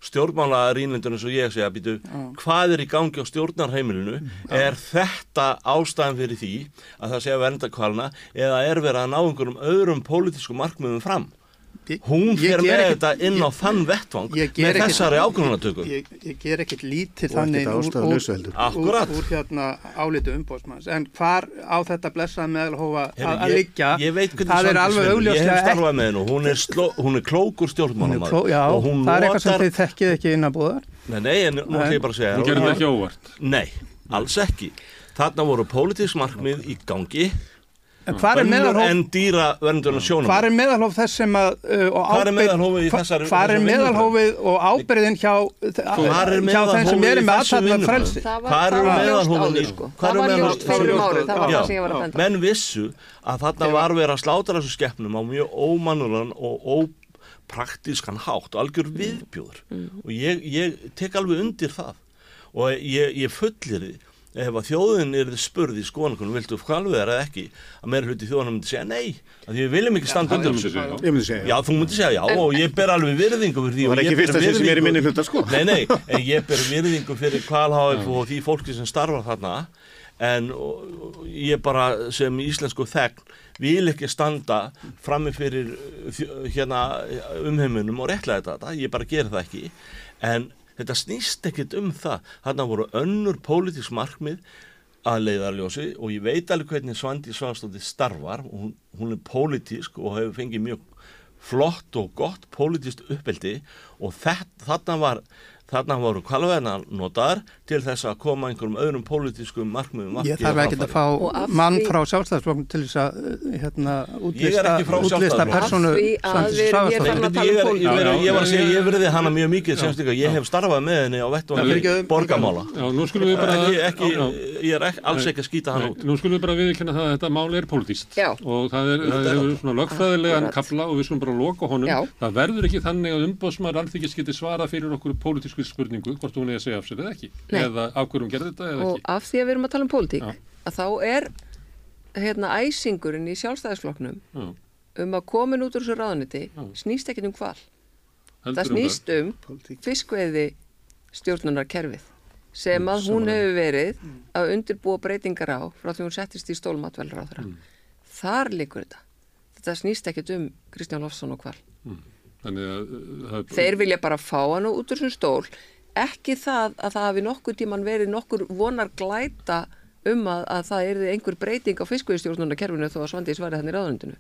stjórnmála rínlindunum svo ég segja býtu, hvað er í gangi á stjórnarheimilinu er þetta ástæðan fyrir því að það sé að vernda kvalna eða er verið að ná einhverjum öðrum pólitískum markmiðum fram hún ger með ekkert- þetta inn á þann vettvang með þessari ákvörðunatöku ég, ég ger ekkert lítið þannig úr, úr, úr, úr hérna álítu umbóðsmanns en hvar á þetta blessaða meðalhófa að liggja? ég veit hvernig það er alveg augljóslega hún er, hún er klókur Hún Já, og hún það er eitthvað sem þið þekkið ekki innan búðar nei, nei, en nú ætlum ég bara að segja Þú gerir það ekki óvart. Nei, alls ekki. Þarna voru pólitísk markmið í gangi, önnur meðalhóf, en dýra verndurna sjónum. hvar er meðalhóf þess sem að uh, og Hvar er meðalhófið í þessari- Hvar er meðalhófið og ábyrðin hjá, Hvar er hjá þeim sem meðalhófið eru í með vinnubrögðum? frelsi? Var ljóst meðalhófin í- sko. Það var meðal- ljóst fyrir um árið, það var það sem ég var að benda. Menn vissu að þarna var verið að slátra þessu skeppnum á mjög ómannulan og ópraktískan hátt og algjör viðbjóður. Og ég, ég tek alveg undir það. Og ég, ég fullir því ef að þjóðin er þið spurð í skoðanakunum viltu hvalveðar eða ekki að meira hluti þjóðanum myndi segja nei að því við viljum ekki standa undir þessu. Ég myndi segja, Já, þú myndi segja já og ég ber alveg virðingu fyrir því og ekki ég ber fyrsta sinn sem ég er í virðingu- minni hluta, sko. Nei, nei, [LAUGHS] en ég ber virðingu fyrir kvalháf og því fólki sem starfar þarna. En og, og ég bara sem íslensku þegn vil ekki standa frammi fyrir þjó- hérna umheimunum og réttlega þetta, ég bara ger það ekki. En þetta snýst ekkit um það. Þarna voru önnur pólitísk markmið að leiðarljósi og ég veit alveg hvernig Svandi Svanstóttir starfar. Og hún, hún er pólitísk og hefur fengið mjög flott og gott pólitíst uppeldi og þetta, þarna var þarna voru kvalveðna notaðar til þess að koma einhverjum öðrum pólitískum markmiðum Ég þarf ekki að fá mann frá sjálfstæðsflokkum til þess að uh, hérna, Ég útlista, ekki frá útlista tala um ég, var að segja, ég verði hana mjög mikið semst ykkur, ég hef starfað með henni á vettvangi borgamála Já, nú skulum við bara... ekki, ekki, Já, ég er ekki, alls ekki að skýta hann út. nú skulum við bara viðkynna það að þetta mál er pólitíst og það, er, hefur svona lögfræðilegan kapla og við skulum bara loka honum. Það verður ekki þannig að umbóðsmaður alþykis geti svara fyrir okkur pólitísku spurningu hvort hún er að segja af sér eða ekki. Nei. Eða af hverjum gerði þetta eða og ekki. af því að við erum að tala um pólitík Já. að þá er hérna æsingurinn í sjálfstæðisflokknum Já, um að komin út úr þessu ráðuniti Já. snýst ekkert um hval heldur það um snýst um Pólitík. fiskveiði stjórnunarkerfið sem að hún hefur verið að undirbúa breytingar á frá því hún settist í stólmatvelur á þeirra þar likur þetta þetta snýst ekkert um Kristján Lofsson og hval Þannig að uh, þeir vilja bara fá hann út úr þessum stól. Ekki það að það hafi nokkur tíman verið nokkur vonar glæta um að, að það erði einhver breyting á fiskveiðstjórnunarkerfinu þó að Svandís var þannig í ráðundinu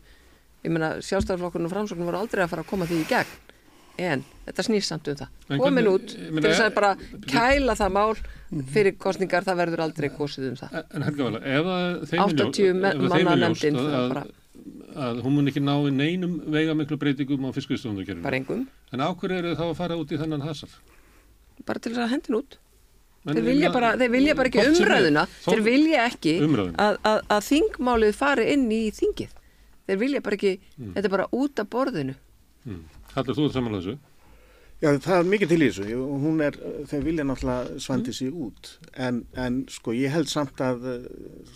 ég meina sjálfstæðarflokkurinn og framsóknum var aldrei að fara að koma því í gegn. En þetta snýst samt um það. En komin út. til þess að bara eh, kæla það mál fyrir kostningar það verður aldrei kosið um það. En þeim er 80 ljó- me- ef að þeim manna nefndin, að, það að, bara- að hún mun ekki ná í neinum veiga miklu breytingum á fiskviðstofunarkerfinu. bara engum, En á hverju eru þá að fara út í þennan hasar? bara til þess að hendin út þeir vilja bara, þeir vilja bara ekki umræðuna þeir vilja ekki að, að, að þingmálið fari inn í þingið þeir vilja bara ekki, Mm. þetta er bara út af borðinu Hallur, þú ert samanlega þessu? Já, það er mikið til í þessu hún er, þau vilja náttúrulega svandi Mm. sér út en, en sko ég held samt að eh,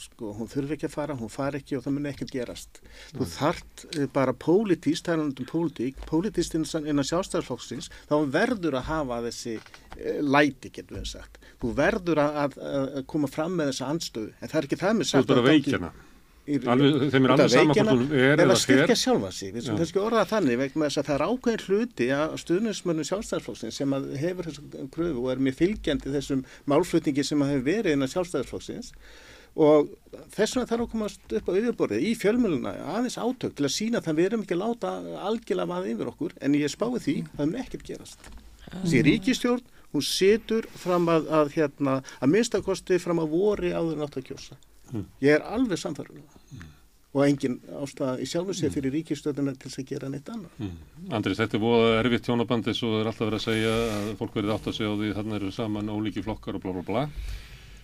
sko hún þurfi ekki að fara, hún fari ekki og það muni ekkert gerast. Þú þart eh, bara pólitíst, það er um pólitík, pólitíst innan, sjálfstæðarflokksins, þá verður að hafa þessi eh, læti, getur við sagt. Þú verður að, að, að koma fram með þessa andstöðu, en það er ekki það með Þú sagt. ert bara að veikjana. Alveg- þeim er alveg sama hvort veikjana, hún er eða styrkja sjálfa sig, við sem kannski orða þannig vegna þess að það er ákveðin hluti að stuðnismönnum sjálfstæðarflokksins sem að hefur þessum kröfu og er mjög fylgjandi þessum málflutningi sem að hefur verið innan sjálfstæðarflokksins og þess vegna þarf að komast upp á yfirborðið í fjölmjöluna aðeins átök til að sína það við erum ekki að láta algjörlega vaða yfir okkur en ég spái því það mun ekkert gerast. Þessi ríkistjórn hún situr fram að, að hérna að minnstakosti fram að vori áður að kjósa. Ég er alveg samfærður og engin ástæða í sjálfu sér fyrir ríkistöðuna til þess að gera neitt annað. Andris, þetta er búið erfitt tjónabandi svo er alltaf verið að segja að fólk verið átt að segja á því þarna eru saman ólíki flokkar og blá blá blá.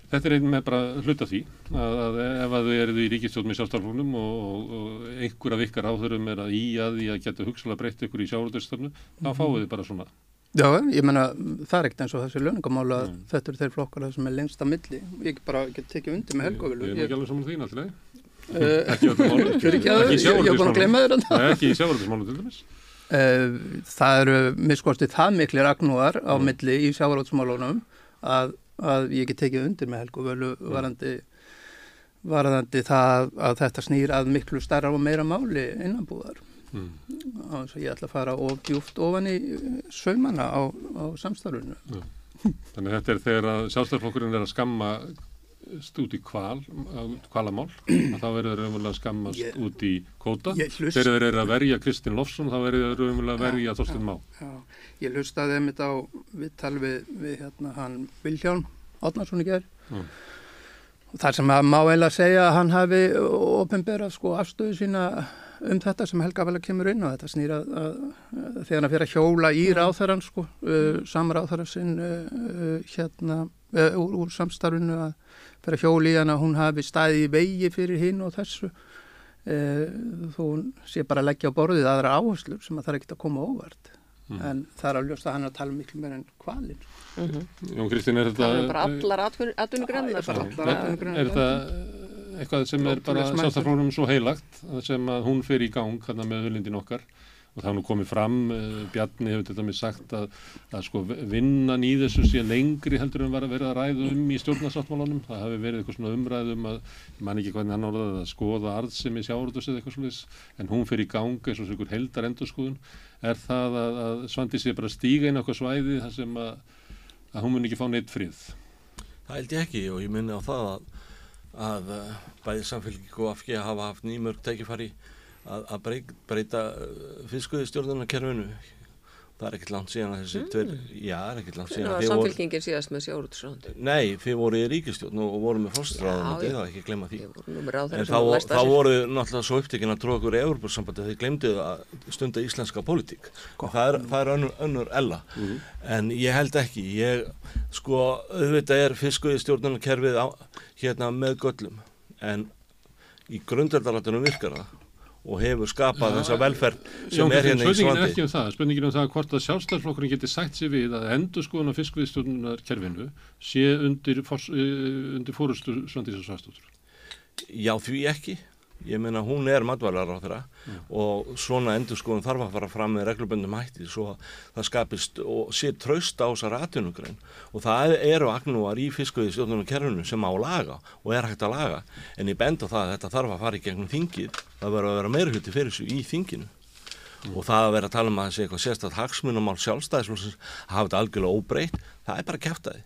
Þetta er einn með bara hluta því að, að ef að þau eruð í ríkistjórn með sjálfstaflunum og, og, og einhver af ykkar áþurum er að í að því að geta hugsalega breytt ykkur í sjáurðurstöfnu, þá fáið þið bara svona. Já, ég menna, það er ekkert eins og þessi löningamála að Mm. þetta eru þeir flokkar sem er lengst að milli. Ég bara get tekið undir með Helgovilu. Ég er ekki alveg saman þín alltaf, Eh, ekki. [LAUGHS] Fyrir ekki Ekki sjávarútvegsmálum. Nei, ekki í sjáurðursmálum til dæmis. Eh, Það eru miskostið það miklir agnúar á Mm. milli í sjávarótsmálunum að, að ég get tekið undir með Helgovölu varandi, varandi það að þetta snýr að miklu starra og meira máli innanbúðar. Mm. Á þess að ég ætla að fara of djúft ofan í eh, saumana á, á samstarfinu. Þannig að þetta er þegar að sjálfstæðarflokkurinn er að skamma út í kval, kvalamál, að [CLEARS THROAT] þá verður þeir raunverulega að skammast Ég- út í kóta. Þegar þeir eru að verja Kristinn Lofsson, þá verður þeir raunverulega að verja Þorstein Má. Já, ég hlustaði einmitt á viðtal við, við hérna hann Viljálm Átnarsson í gerð Mm. og þar sem að má eiginlega segja að hann hafi ofinberað sko afstöðu sína um þetta sem Helga vel að kemur inn og þetta snýra að, að, að þegar hann fyrir að hjóla í ráþarann sko, uh, samráþarann sinn uh, uh, hérna uh, úr, úr samstarfinu að fyrir hann að hún hafi staðið í vegi fyrir hinn og þessu uh, þó hún sé bara að leggja á borðið aðra áherslur sem að það er ekkert að koma óvart Mm. en það er að ljósta að hann að tala miklu meira en kvalin Jón Kristinn, er þetta... Það er bara allar atvinnugrennar. Það er. Er þetta eitthvað sem er bara sjálfstæðarflokkurinn svo heilagt, sem að hún fer í gang hérna með hulindin okkar og það er nú komið fram, uh, Bjarni hefur þetta með sagt að, að sko vinnan í þessu sé lengri heldur en var að vera að ræða um í stjórnarsáttmálunum, það hafi verið eitthvað svona umræðum að, ég man ekki hvernig hann orðaði að skoða arðsemi sjáurðus eða eitthvað svona en hún fer í gang eins og einhver heldar endurskoðun, er það að, að Svandi sé bara stíga inn á eitthvað svæði þar sem að, hún mun ekki fá neitt frið. Það held ég ekki og ég minni á það að, að uh, bæði að, að breyta, breyta fiskuði stjórnarkerfinu. Það er ekkert langt síðan að þessi tveir, já, það er ekkert langt Hvernig síðan var að þið voru, samfélkingin síðast með sjáurútisráðandi? nei, þið voru í ríkistjórn og, voru með fórstræðandi, Já, já. það er ekki að glemma því. Ég voru nú með ráðherra En þá, var þá voru náttúrulega svo upptekinn að tróða okkur í Európa-sambandi að þið glemduðu að stunda íslenska pólitík. Það er, það er önnur, önnur ella. En ég held ekki. Ég, sko, auðvitað er fiskuði stjórnarkerfið á, hérna með göllum. En í grundveldarlatunum virkar það og hefur skapað þessa velferð sem Jón, er hérna í spurningin er svandi. ekki um það, spurningin er um það hvort að sjálfstæðarflokkurinn geti sagt sér við að endur skoðun á fiskviðstjórnarkerfinu sé undir, eh, undir fórustu Svandísa Svastóttur. Já, því ekki. Ég meina hún er matvælar á þeirra og svona endur skoðum þarf að fara fram með regluböndum hætti svo að það skapist og sé traust á þessar atvinnugrein. Og það eru agnúar í fiskveiði stjórnum kerfinu sem á laga og er hægt að laga. En ég bend á það að þetta þarf að fara í gegnum þingið. Það verður að vera meira hluti fyrir þessu í þinginu. Og það að vera að tala um að þessi eitthvað sérstætt hagsmunumál sjálfstæðisflóksins hafa þetta algjörlega óbreytt, það er bara kæftæði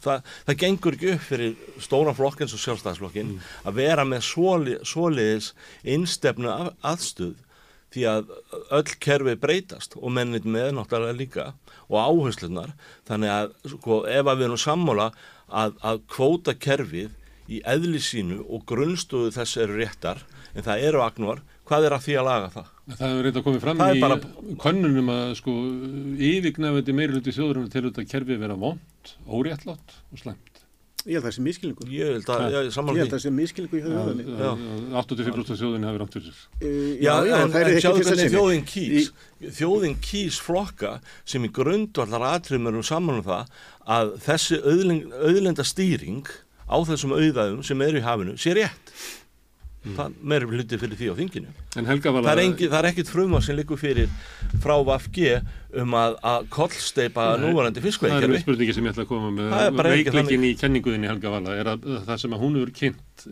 það, það gengur ekki upp fyrir stóran flokk eins og sjálfstæðisflokkin að vera með svoli, svoliðis innstefnu að, aðstuð því að öll kerfi breytast og mennit með náttúrulega líka og áherslunar þannig að sko, ef að við erum sammála að, að kvóta kerfið í eðli sínu og grunnstöðu þess eru réttar en það eru agnvar, hvað er að því að laga það? Það hefur reynda komið fram Það í bara- könnunum að sko yfirgnefandi meiri hluti þjóðurinn til þetta kerfi vera vond, óréttlátt og slæmt. Ég held að það sé miskilningur. Ég held að, það sé miskilningur í höfðunni. Já. 85% þjóðinni hafi rámt fyrir sér. Uh, Já, já, en, er sjáðu hvernig þjóðin kýs þjóðin kýs flokka sem í grundvallar atriðum erum saman um það að þessi auðlenda stýring á þessum auðæðum sem eru í hafinu sé rétt það meiri hluti fyrir því á þinginu En Helga það er, engi, það er ekkit fruma sem likur fyrir frá VFG um að, að kollsteipa núvarandi það er fiskveikerfi spurningi sem ég ætla að koma Það með. Veikleikin í kenninguðinni Helga Vala er að það sem að hún hefur kynnt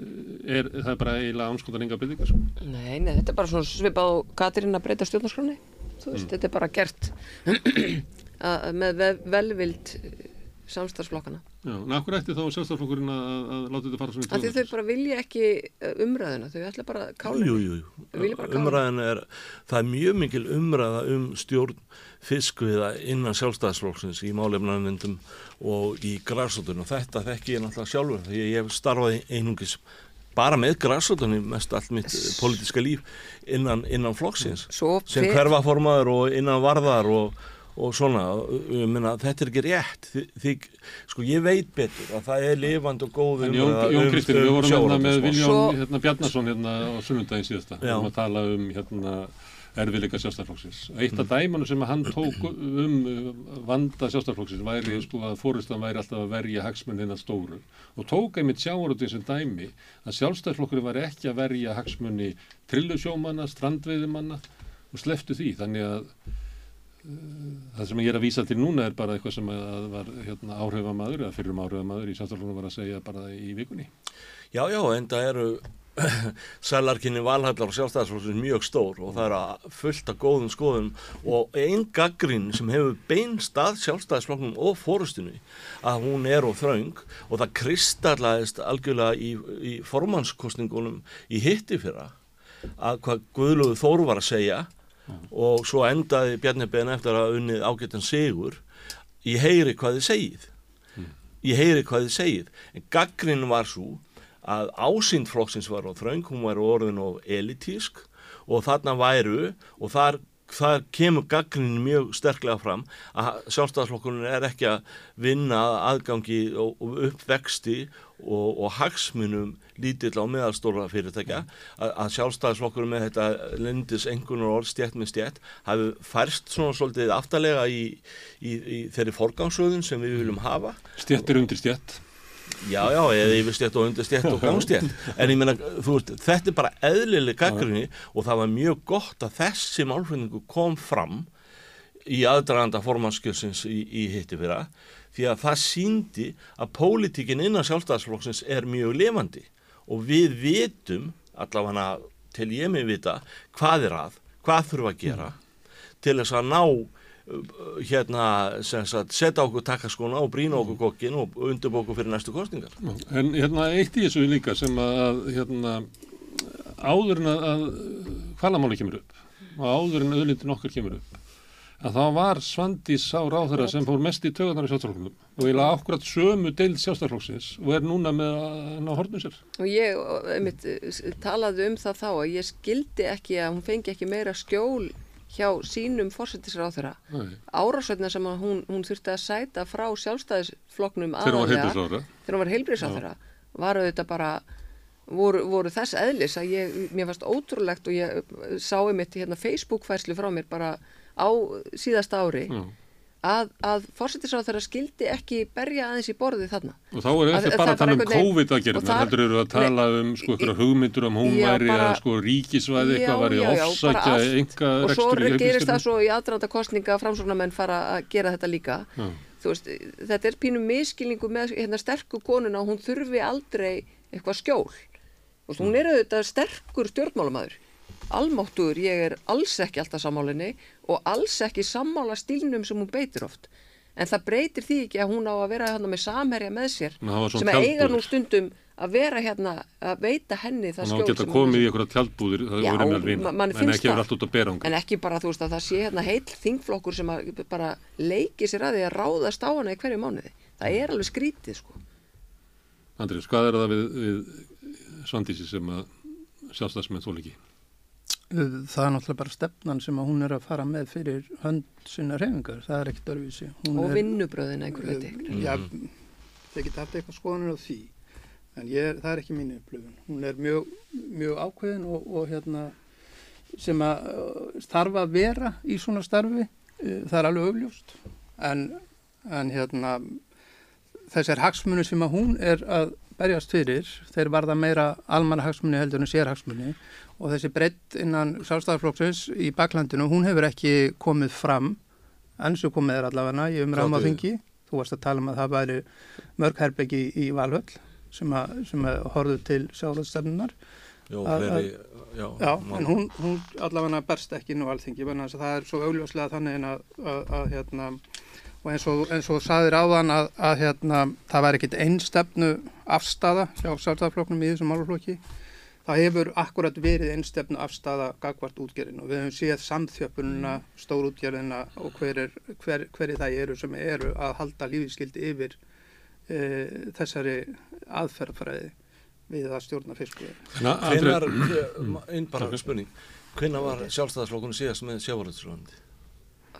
er, það er bara eiginlega ánskotan enga byrðingar. Sko. Nei, nei, þetta er bara svona svipað á Katrín að breyta stjórnarskráni. Þú veist, þetta er bara gert [CLEARS THROAT] að, með ve- velvild samstarfsflokkana. Já, en akkur ætti þá sjálfstæðarflokkurinn að, að láta þetta fara svona í því þau bara vilja ekki eh, umræðuna, þau ætla bara að kála. Jú, jú, kála. umræðan er, það er mjög mikil umræða um stjórn fiskviða innan sjálfstæðisflokksins í málefnarmyndum og í græsóttunum. Þetta þekki ég náttúrulega sjálfur því ég hef starfaði einungis bara með græsóttunni mest allt mitt pólitíska líf innan, innan flokksins Svo sem hverfaformaður og innan varðar og, og svona, ég meina, þetta er ekki rétt því, því, sko ég veit betur að það er lifandi og góð En Jón, Jón um- Kristinn, um við vorum hérna með Viljón Svo- hérna, Bjarnason hérna á sunnundaginn síðasta. Við vorum að tala um hérna erfiðleika sjálfstæðarflokksins. Eitt Mm. af dæmanum sem hann tók um uh, vanda sjálfstæðarflokksins væri sko að fórustan væri alltaf að verja hagsmunni stóru og tók einmitt sjávarútin sem dæmi að sjálfstæðarflokkurinn væri ekki að verja hagsmunni trillusjómanna, strandveiðumanna og sleftu því. Þannig að það sem ég er að vísa til núna er bara eitthvað sem var hérna, áhrifamaður eða fyrrum áhrifamaður í sjálfstæðarflokkurinn var að segja bara í vikunni. Já, já, en það eru [CLEARS THROAT] sælarkinni valhallar og sjálfstæðarsflokksins mjög stór og það eru að fullt af góðum skoðum og einn gaggrín sem hefur beinst að sjálfstæðarsflokknum og fórustinu að hún er og þraung og það kristallaðist algjörlega í, í formannskostningunum í hitti fyrra að hvað Guðlúðu Þóru var að segja og svo endaði Bjarni Ben eftir að unnið ágættan sigur. Ég heyri hvað þið segið. Ég heyri hvað þið segið. En gaggrin var svo að ásýnd flokksins var á þröng hún var orðin og elitísk. Og þarna væru og þar, þar kemur gaggrin mjög sterklega fram að sjálfstæðarflokkurinn er ekki að vinna aðgangi og, og uppvexti og, og hagsmunum lítill á meðalstóra fyrirtækja að, að sjálfstæðarflokkurinn með þetta lindis engunar orð stjætt með stjætt hafi færst svona svolítið aftalega í, í, í þeirri forgangsröðun sem við viljum hafa Stjettir undir stjett. Já, já, eða yfir stjætt og undir stjætt og gangstjætt en ég meina, þú veist, þetta er bara eðlileg gaggrinni og það var mjög gott að þessi málfræðingu kom fram í aðdraganda formannskjörsins í, í hitti fyrra því að það síndi að pólitíkin innan sjálfstæðsflokksins er mjög levandi. Og við vitum, allavega til ég mig vita, hvað er að, hvað þurfa að gera til þess að ná hérna, sem sagt, setja okkur takkaskona og brína okkur kokkin og undirbúa okkur fyrir næstu kostningar. En hérna eitt í þessu líka sem að hérna áður en að, að hvalamáli kemur upp og áður en auðlindin okkar kemur upp að þá var Svandís á ráðherra sem fór mest í tögarnar í sjálfstæðarflokkunum og ég laði akkurat sömu deild sjálfstæðarflokksins og er núna með hann á hornum sér. Og ég einmitt, talaði um það þá að ég skildi ekki að hún fengi ekki meira skjól hjá sínum fórsetisráþurra. Nei. Árásveitna sem hún, hún þurfti að sæta frá aðallega, heilbrigðisráðherra. þegar hún var heilbriðsáþurra, var auðvitað bara, voru, voru þess eðlis að ég, mér fannst ótrúlegt og ég sá einmitt hérna Facebook-færslu frá mér bara á síðasta ári Já. Að, að fórsetisráþurra skildi ekki berja aðeins í borðið þarna. Og þá er Að- það bara að tala um COVID og aðgerðina, þar- heldur eru að tala um sko ykkur hugmyndur um hún væri að sko ríkisvæði eitthvað væri ofsækja enga og svo gerist það svo í aðdraðanda kostninga að framsóknarmenn fara að gera þetta líka. Já. þú veist, þetta er pínu miskilningu með hérna sterku konuna hún þurfi aldrei eitthvað skjól. Og hún er auðvitað sterkur stjórnmálamæður almáttugur, ég er alls ekki alltaf sammálinni og alls ekki sammála stílnum sem hún beitir oft en það breytir því ekki að hún á að vera hérna með samherja með sér sem að eiga nú stundum að vera hérna að veita henni það geta sem hún komið er- í einhverja tjaldbúðir, Já, voru með alveg ma- manni en ekki verið það. allt út að bera En ekki bara þú veist að það sé hérna heill þingflokkur sem bara leiki sér að því að ráðast á hana í hverju mánuði. Það er alveg skrítið sko. Andrés, hvað er það við, við Svandísi sem að sjálfstæðsmenn þól ekki? Það er náttúrulega bara stefnan sem að hún er að fara með fyrir hönd sinna reyfingar, það er ekkert örvísi. Hún Og er, vinnubröðin einhver veit ykkur. Já, þeir geta haft eitthvað skoðanir á því en ég, það er ekki mín upplifun hún er mjög, mjög ákveðin og, og hérna sem að uh, þarf að vera í svona starfi uh, það er alveg augljóst en, en hérna þessar hagsmunni sem að hún er að berjast fyrir, þeir varða meira almanna hagsmunni heldur en sérhagsmunni og þessi breytt innan sjálfstæðarflokksins í baklandinu, hún hefur ekki komið fram, og komið er allavega í umræðum á þingi. Þú varst að tala um að það væri mörg herbyggi í Valhöll sem að, sem að horfðu til sjálfstæðarstefnunar Já, Að- fleiri, já, Já, en hún, hún allavega berst ekki nú alþingi, þannig að það er svo augljóslega þannig að, að, að hérna, og eins og, eins og saðir áðan að, að hérna, það væri ekkit einstefnu afstafa hjá sjálfstæðarflokknum í þessum máluflokki. Það hefur akkurat verið einstefnu afstafa gagvart útgerðin og við höfum séð samþjöppununa, stórútgerðina og hver, er, hver, hverju það eru sem eru að halda lífiskildi yfir e, þessari aðferðfræði við að stjórna fiskuði. Hvenar, einn bara spurning, hvenar var sjálfstæðarflokkunum síðast með sjávaröldsröndi?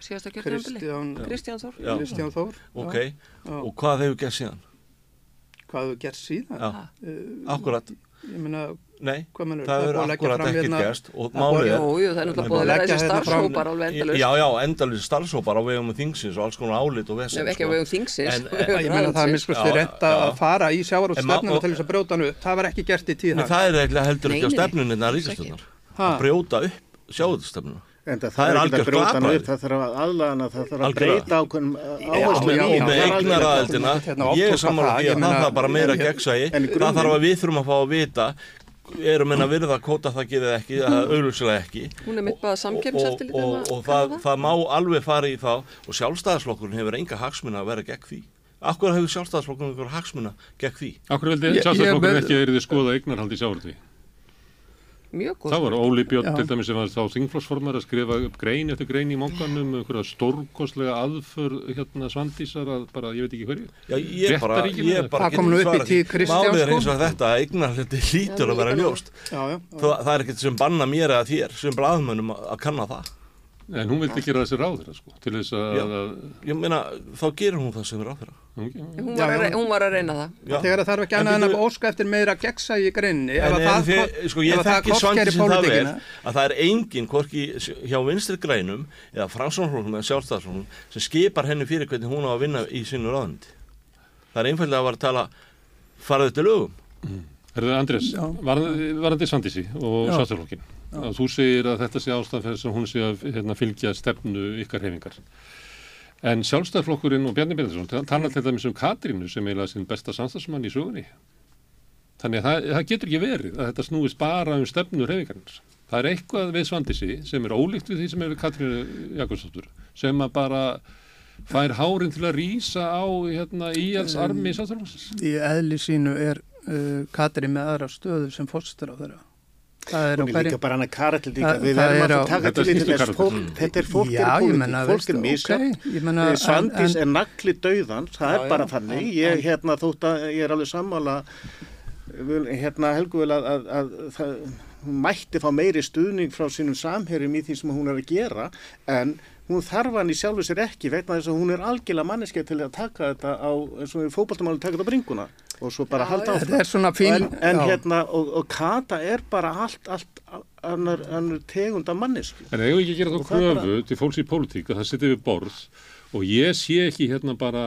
Síðasta kjörnambili Kristján, Þór. Já. Kristján Þór. Ok, já. og hvað hefur gert síðan? hvað hefur gert síðan? Uh, akkurat, ég meina, nei, mennur það hefur akkurat ekkert gerst og er málið er Jú, það er náttúrulega Nei, búið að þessi hérna starfshópar alveg endalust. Já, já, endalins starfsópar á vegum þingsins og alls konar álit og vesen Nef ekki að vegum þingsins. [LAUGHS] En- ég meina það er miskusti já. að fara í En sjávarútstefnuna ma- til þess að brjóta hann upp. Það var ekki gert í tíð Nei, hans. það er eiginlega heldur Nei, ekki á nei, nei, alls ríkastöndar brjóta upp sjávaröldsstefnuna En það, Það er ekki að hana glapræði. upp, það þarf að aðlagana, það þarf að breyta ákveðum áherslu já, með já, eignaraðildina hérna ég er ég að það bara meira en- gegnsæi. En í það þarf að við þurfum að fá að vita eru menn að virða kóta það geðið ekki [CLEARS THROAT] það auðvitað ekki. Hún er mitt bara samkeppniseftirlit og, um og, að og það, það má alveg fara í þá. Og sjálfstæðarsflokkurinn hefur enga hagsmuna að vera gegn því. Akkur hefur sjálfstæðarsflokkurinn einhver hagsmuna gegn því? Akkur vildi Ég- ég- sjálfstæðarflokkur með- ekki að þeirri skoða eignarhald í sjávarútvegi. Mjög góð. Það var Óli Björn til dæmis sem var þá þingflósformar að skrifa upp grein eftir grein í mókanum, einhverja stórkostlega aðför hérna svandísar að bara, ég veit ekki hverju. Já, ég bara, Réttaríkinu ég bara Það kom nú upp í tíð því. Kristjáns, Málið er sko. eins og þetta að eignarhaldi hlýtur Já, að vera ljóst já, já, já. það, það er ekkert sem banna mér eða þér sem blaðmönnum að að kanna það En hún vildi gera þessi ráð þeirra sko, til þess að, Já. að ég meina, þá gerir hún það sem er á þeirra hún, var, að, hún var að reyna það. Já. þegar það þarf ekki En annað en að óska eftir meira gegnsæ í greinni En ef það þið, ko- sko, ég þekki svandi sem það pólitíkina að það er engin hvorki hjá vinstri grænum eða framsóknarflokkum eða sjálfstæðarflokkum sem skipar henni fyrir hvernig hún á að vinna í sínu ráðandi það er einfallega að vera að tala faraðu til lögum Andrés, Já. varandi Svandísi og Já. sjálfstæðarflokkin. Að Þú segir að þetta sé þess að hún sé að hérna, fylgja stefnu ykkar hefingar. En sjálfstæðarflokkurinn og Bjarni Bendinsson tala til dæmis um Katrínu sem eiginlega sinn besta samstagsmann í sögunni. Þannig að það, það getur ekki verið að þetta snúist bara um stefnu hefingarnir. Það er eitthvað við Svandísi sem er ólíkt við því sem er Katrínu Jakobsdóttur sem að bara fær hárin til að rýsa á hérna, íhjals armi sjálfstæðarflokksins. í eðli sínu er uh, Katri með aðra stöðu sem fórstur á þeirra Hún er líka bara hana Það- við það verðum er að taka Þetta til þetta er fólk Já, er meina, fólk er meina, Svandís en- er nagli dauðans, það Já, er bara já, þannig, en- ég en- hérna þótt að ég er alveg sammála hérna Helgu vel að, að, að það, hún mætti fá meiri stuðning frá sínum samherjum í því sem hún er að gera en hún þarf hann í sjálfu sér ekki vegna þess að hún er algjörlega manneskja til að taka þetta á, eins og við fótballtamáli taka þetta á bringuna og svo bara halda áfram. þetta er svona fín en, en hérna, og, og Kata er bara allt, allt annar, annar tegund af mannesku. En ekki að gera þá kröfu til fólks í pólitík að það setja við borð og ég sé ekki hérna bara,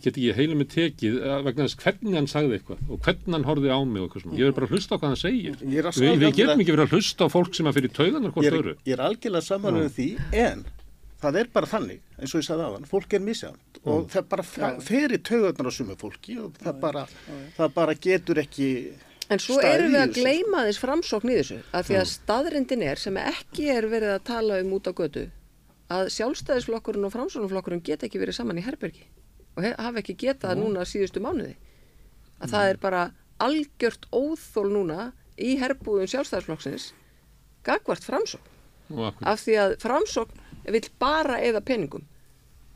get ekki heila með tekið eh, vegna þess hvernig hann sagði eitthvað og hvernig hann horfið á mig og eitthvað svona. Ég er bara að hlusta á hvað hann segir. Ég Vi, við getum ekki verið að hlusta á fólk sem að fyrir tauganar hvort ég er, ég er algjörlega saman með því en það er bara þannig eins og ég sagði aðan, fólk er misjæmt og það bara fa- fer í taugarnar á sumu fólki og það bara, það bara getur ekki En svo erum við að gleyma þess framsókn í þessu, af því að staðrindin er sem ekki er verið að tala um út á götu, að sjálfstæðisflokkurinn og framsóknarflokkurinn geta ekki verið saman í herbergi og hafa ekki getað núna síðustu mánuði. Að það er bara algjört óþól núna í herbúðum sjálfstæðisflokksins gagvart framsókn. Af því að framsókn vill bara eða peningum.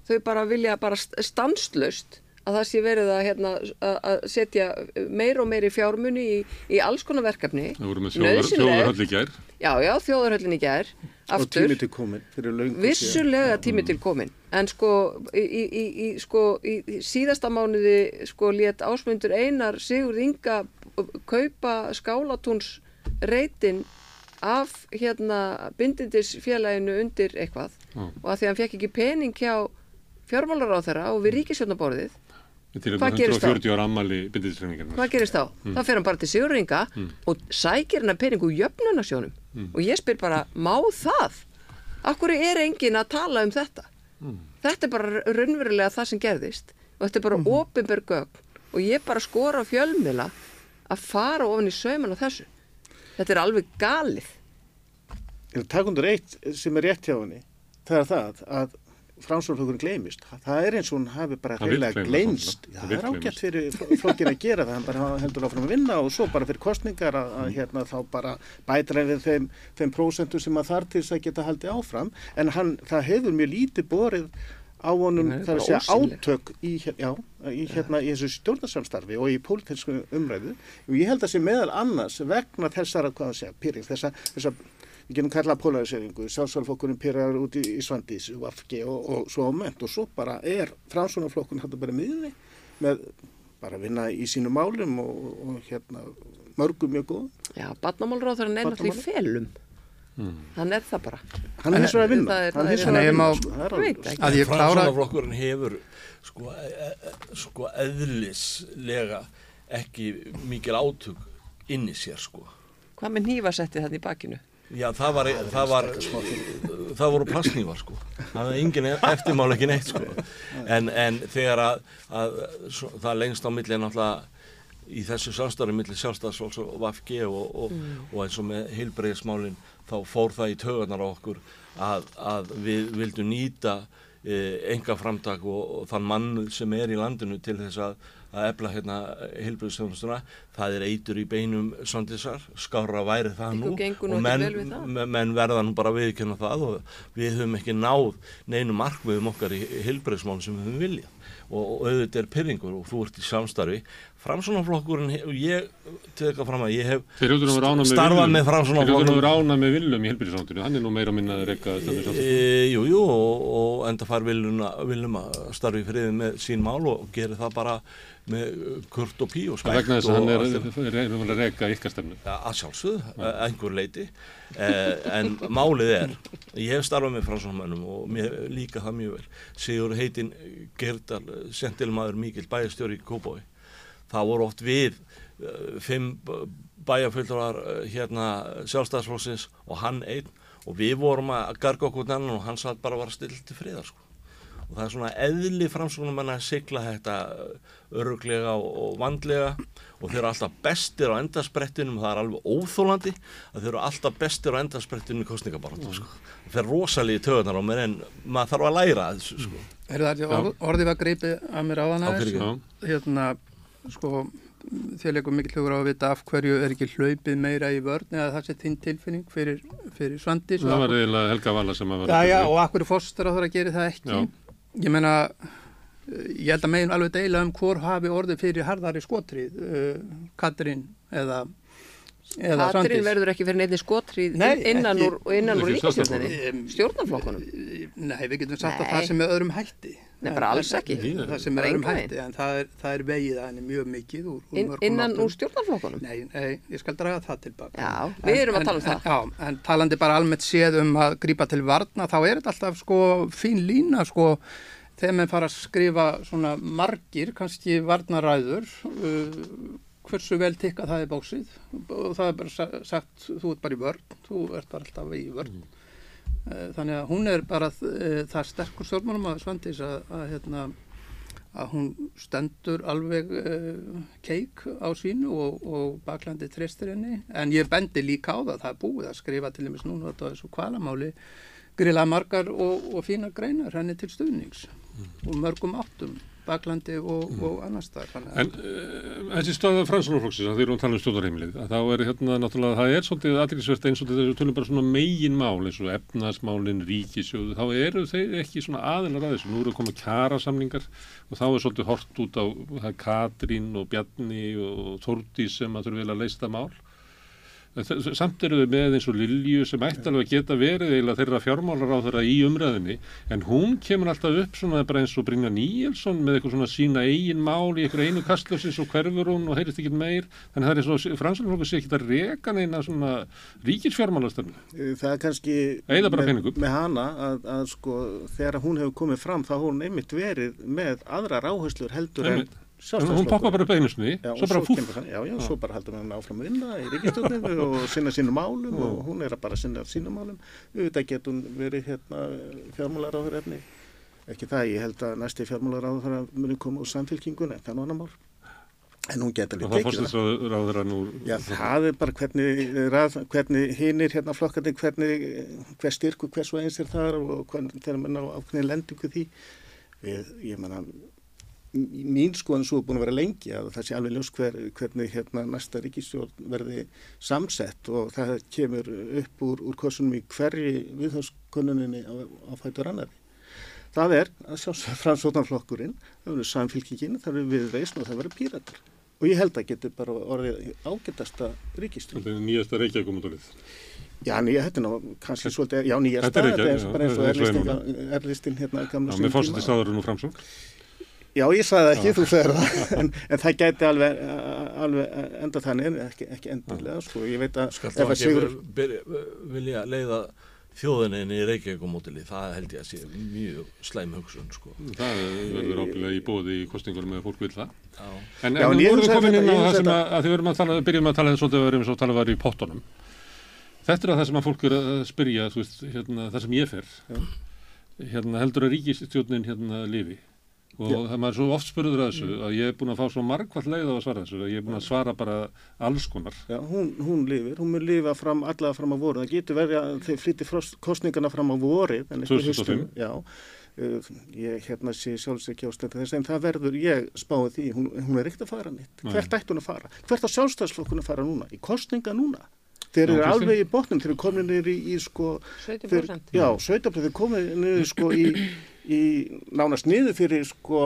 Þau bara vilja bara st- stanslust að það sé verið að, hérna, að- að setja meir og meiri fjármunni í, í alls konar verkefni. Það voru með þjóðar, þjóðarhöll í gær. Já, já, þjóðarhöllin í gær, og aftur. tími til komin fyrir löngu Vissulega tími til komin, en sko í, í, í, sko, í í síðasta mánuði sko lét ásmundur einar Sigurð Inga kaupa skálatúns reytin af hérna bindindisfélaginu undir eitthvað Mm. og að því að hann fekk ekki pening hjá fjármálaráþara og við ríkisjónaborðið Hvað gerist þá? 140 ára ammali bindindisreiningarnar. hvað gerist þá? Þá fer hann bara til Sigurð Inga og sækir hann pening úr jöfnunarsjónum og ég spyr bara, má það? Akkur er enginn að tala um þetta? Þetta er bara raunverulega það sem gerðist og þetta er bara mm. opinber gögn og ég bara skora á fjölmila að fara ofan í sauman á þessu. Þetta er alveg galið. En takundur eitt sem er rétt hjá henni, það er það að framsvörflokkurinn gleymist. Það er eins og hún hafi bara gleymast, gleymst. það er ágætt fyrir flokkin að gera það, hann bara heldur áfram að vinna og svo bara fyrir kostningar að, að hérna þá bara bætra við þeim, þeim prósentum sem að þar til þess að geta haldið áfram. En hann, það hefur mjög lítið borið á honum, er að segja átök í, já, í, hérna, í þessu stjórnarsamstarfi og í pólitísku umræðu. Og ég held að sé meðal annars vegna þessara, hvað að segja, pyrring, þessa, þessa við getum kallað polariseringu, sjálfsvælflokkurinn pyrrar út í, í Svandís, UFG og, og svo áment og svo bara er framsvonarflokkurinn hættu bara miðinni með bara að vinna í sínu málum og, og hérna mörgum mjög góð. Já, barnamálráþara er náttúrulega í Barnamála? felum. Mm. Hann er það bara. Hann er vegar að vinna. Það er- Hann það er vegar að vinna. má- það er að ég klára Framsóknarflokkurinn hefur sko, e, e, sko eðlislega ekki mikil átök inn í sér sko. Hvað með nýfasetti þannig í bakinu? Já, það var, það var, það voru plastnývar sko. Það var engin eftirmál ekki neitt sko. En, en þegar að, að svo, það lengst á milli er náttúrulega í þessu samstarfi milli sjálfstæðsfólks og VFG og, og, og eins og með heilbreyðismálinn þá fór það í tögarnar á okkur að, að við vildum nýta enga framtak og, og þann mann sem er í landinu til þess að, að efla hérna heilbreyðisþjónustuna það er eitur í beinum sondisar, skára væri það nú. og menn, það? me- menn verða nú bara viðkjöna það og við höfum ekki náð neinu markmiðum okkar í heilbreyðismálum sem við höfum viljað. Og, og auðvitað er pyrringur og þú ert í samstarfi og ég teka fram að ég hef Þeir með starfað með Þeir hljóttur að framsónaflokkurinn vera ána með Willum í helbyrðisáttunni. Hann er nú meira minna að rekka þetta e, Jú, jú, og, og enda fær viljum, viljum að starfi í friði með sín mál og gerir það bara með kurt og pí og Það spækt vegna þess að hann er er að rekka ykkar stefnu. Að sjálfsögðu, einhver leiti eh, en málið er ég hef starfað með fransónamönnum og mér líka það mjög vel. Sigur heitin Gerdal, sentilmaður Mikil bæjastjóri í Kópói það voru oft við eh, fimm bæjarfjöldrar hérna sjálfstæðsflóksins og hann einn og við vorum að garga okkur annan og hann satt bara að vara still til friðar sko og það er svona eðli framsóknum að sigla þetta öruglega og, vandlega og þeir eru alltaf bestir á endarsprettinum það er alveg óþólandi að þeir eru alltaf bestir á endarsprettinum í kostningabaratu sko. það fer rosalegi töðunar á mér en maður þarf að læra þessu sko. Er það orðið var greipið að mér Á. Já. Hérna, sko, þér leikum mikil hugur á að vita af hverju er ekki hlaupið meira í vörn eða það sé þinn tilfinning fyrir, fyrir Svandís Það var eiginlega Helga Vala sem að Já, vera. já, og akkur fórstur á það að gera það ekki. Já. Ég meina, eh, ég held að megin alveg deila um hvor hafi orðið fyrir harðari skotrið, uh, Katrín eða, eða Katrín verður ekki fyrir neitt skotrið Nei, innan ekki- úr, innan úr Ekki ríkistjórninni, stjórnarflokkunum. Nei, við getum sagt að það sem er öðrum hætti. Nei, bara alls ekki. Það sem er öðrum hætti, en það er, það er vegið að henni mjög mikið úr, úr In, mörgum innan áttum. úr stjórnarflokkunum. Nei, nei, ég skal draga það tilbaka. Já, við erum að tala um það. En, já, en talandi bara almennt séð um að grípa til varna, þá er þetta alltaf sko fín lína sko þegar maður fara að skrifa svona margir, kannski varnaræður, uh, hversu vel tikka það er bóksið og það er bara sa- sagt, þú ert bara í vörn, þú ert bara alltaf í vörn. Mm. Þannig að hún er bara uh, það sterkur stjórnmálum að Svandís að, að hérna að hún stendur alveg uh, keik á sínu og, og baklandi treystir henni. En ég bendi líka á það, það er búið að skrifa til dæmis núna á þessu kvalamáli grila margar og, og fína greinar henni til stuðnings og mörgum áttum Baklandi og, Mm. og annars það. En uh, þessi stöða fransunarflokksins, að því erum við að tala um stjórnarheimilið, að þá er hérna náttúrulega, það er svolítið aðriksvert eins og þessu tölum bara svona megin mál eins og efnaðsmálin, ríkisjóðu, þá eru þeir ekki svona aðilar að þessu. Nú eru að koma kjara samningar og þá er svolítið hort út á er Katrín og Bjarni og Þórdís sem að þurfa vel að leista mál. Samt eru þau með eins og Lilju sem ætti alveg að geta verið eiginlega þeirra fjármálar á þeirra í umræðinni en hún kemur alltaf upp svona bara eins og Brynja Níelsson með eitthvað svona sína eigin mál í eitthvað einu kastlöfsins og hverfur hún og heyrist ekki meir þannig að það er eins og fransalflokkur sé ekki að reka neina svona ríkisfjármálastöfnu. Það er kannski með, með hana að, að sko þegar hún hefur komið fram þá hún einmitt verið með aðrar áherslur heldur Einmitt. en Hún poppa bara upp einu Já, svo bara það- Já, já, svo bara heldur hann áfram að vinna í ríkistjóðinu [LAUGHS] og sinna sínum málum og hún er að bara sinna sínum málum. Auðvitað getur hún verið hérna fjármálar á efni. Ekki það, ég held að næsti fjármálar á muni koma úr samfélkingun, en það er nú annar mál. En hún getur Og alveg það það. fórstist ráður hann úr... Já, það er bara hvernig, hvernig hinir hérna flokkandi, hvernig, hver styrku, hvers og eins er þar og hvernig þeir menna á ákveðin lendingu því. Við, ég menna, mín skoðan svo er búin að vera lengi að það sé alveg ljós hver, hvernig hérna næsta ríkistjórn verði samsett og það kemur upp úr, úr kursunum í hverju viðháskonunni á, á fætur annari. Það er að sjá fransótanflokkurinn, það verður samfélkingin, það verður viðreisn og það verður píratar. Og ég held að getur bara orðið ágætasta ríkistjórn. Þetta er nýjasta reykjaðgumundalið. Já, nýja, þetta er nú kannski svolítið, já, nýjasta, Þetta er eins og já, erlistin, hérna gamla Já, sínum með fórstist tíma. ráður nú framsók. Já, ég sagði það ekki, þú segir það, [LAUGHS] en, en það gæti alveg, alveg enda þannig, en ekki, ekki endilega, sko, ég veit að Skal ef þá að ekki Sigur, byrja, vilja leiða þjóðinni inn í Reykjavíkumótili, það held ég að sé mjög slæm hugsun sko. Það verður ábyggilega í bóði í kostingunum eða fólk vil það. Já. En, en en nú vorum við komin inn á það sem að, að þið verðum að tala, byrjum að tala svolítið að verðum svo að tala var í pottunum. Þetta er að það sem að fólk er að spyrja, þú veist, hérna, það sem ég fer. Hérna, heldur að ríkistjórnin hérna lifi. Og það maður er svo oft spurður að þessu að ég er búin að fá svo margvall leið á að svara þessu að ég er búin að svara bara alls konar. já, hún, hún lifir, hún mun lifa fram, allavega fram á voru, það getur verið að þeir flytti kostningarna fram á vorið, en ekki 2005. haustum, já, uh, ég hérna sé sjálfs ekki ástæða þess, en það verður, ég spáði því, hún, hún er ekkert að fara nýtt, hvert ætti hún að fara, hvert á sjálfstæðsflokkun að fara núna, í kostninga núna, þeir eru alveg í botnum, þeir eru komin niður í, í sko, 17%. já, 17% þeir komin niður sko í, í nánast niður fyrir sko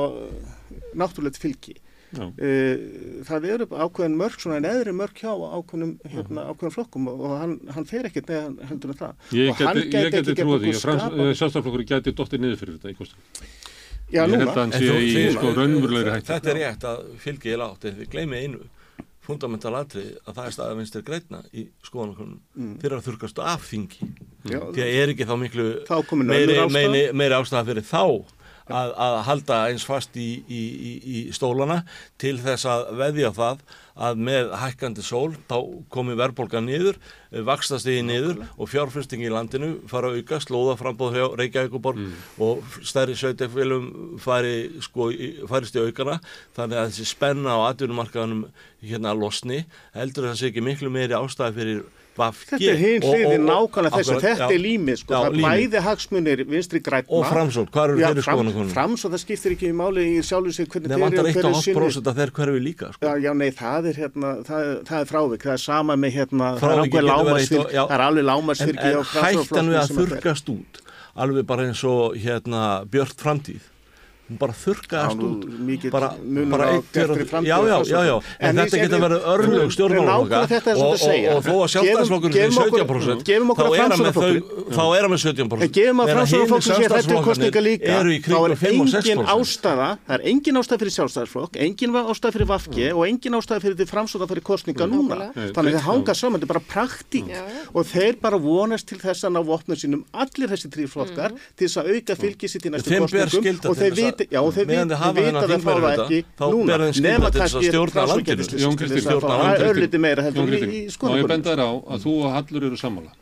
náttúrulegt fylgi. Já. Eh, það eru ákveðin mörg svona neðri mörg hjá ákveðnum, hérna, ákveðin flokkum og hann, hann fer ekkert neðan heldur en það Ég og hann geti, ég geti ekki trúið því að skapað- sjálfstæðarflokkur geti dottið niður fyrir þetta í kostingum. já, Ég held núna, að hann sé í sko raunverulegri hætti. Þetta er rétt að fylgi er látt en þið gleymið einu fundamental atrið að það er staðið vinstir greitna í skoðanakonum mm. fyrir að þurkast af þingi. Já, því að er ekki þá miklu meiri, meiri, meiri ástæða fyrir þá að, að halda eins fast í, í, í, í stólana til þess að veðja það að með hækkandi sól þá komi verðbólgan niður, vakstastigi niður og fjárfyrsting í landinu fara að auka, slóða frambóð hjá Reykjavíkuborg og stærri sveitafélum fari, sko, farist í aukana. Þannig að þessi spenna á atvinnumarkaðanum hérna losni. Heldur það sé ekki miklu meiri ástæði fyrir Vafki þetta er hinn hliðin nákvæmlega þess að þetta já. er límið sko, Já, það límið. bæði hagsmunir vinstri grætna og framsókn, hvað eru þeirri fram, skoðanakonum? frams og það skiptir ekki í máli í sjálfu sig hvernig Það vantar þeir eru 1,5% að þeir hverfi líka sko. Já, nei, það er hérna, það, það er frávik, það er sama með hérna, það er Frávik og- það er alveg en, lámasfylgi en hættan við að þurkast út alveg bara eins og hérna björt framtíð hún bara þurkaðast út. mikill bara, bara framtíð já, og já, já, já, en, En þetta segi- verið þetta er og, og, þó að sjálfstæðsflokkur sé Gefum okkur- 17% gefum okkur þá er hann með þau Framsóknarflokkurinn- þá er hann með 17% En gefum að framsóknarflokkur sé hrættu kostninga líka, þá er 5 og engin 6% ástæða, það er engin ástæða fyrir sjálfstæðarflokk, engin ástæða fyrir vafki og engin ástæða fyrir því framsóknar fyrir kostninga núna. Þannig að þeir hanga saman, þetta er bara praktík. Og þeir bara vonast til þess að ná vopnum sínum allir þessi að og að- já, og þeir vita að það fá það ekki þá núna, ber þeim skylda nema til þess að kannski að fá landinu. örlítið meira Jón heldur í, í má ég benda þér á að þú og Hallur eru sammála?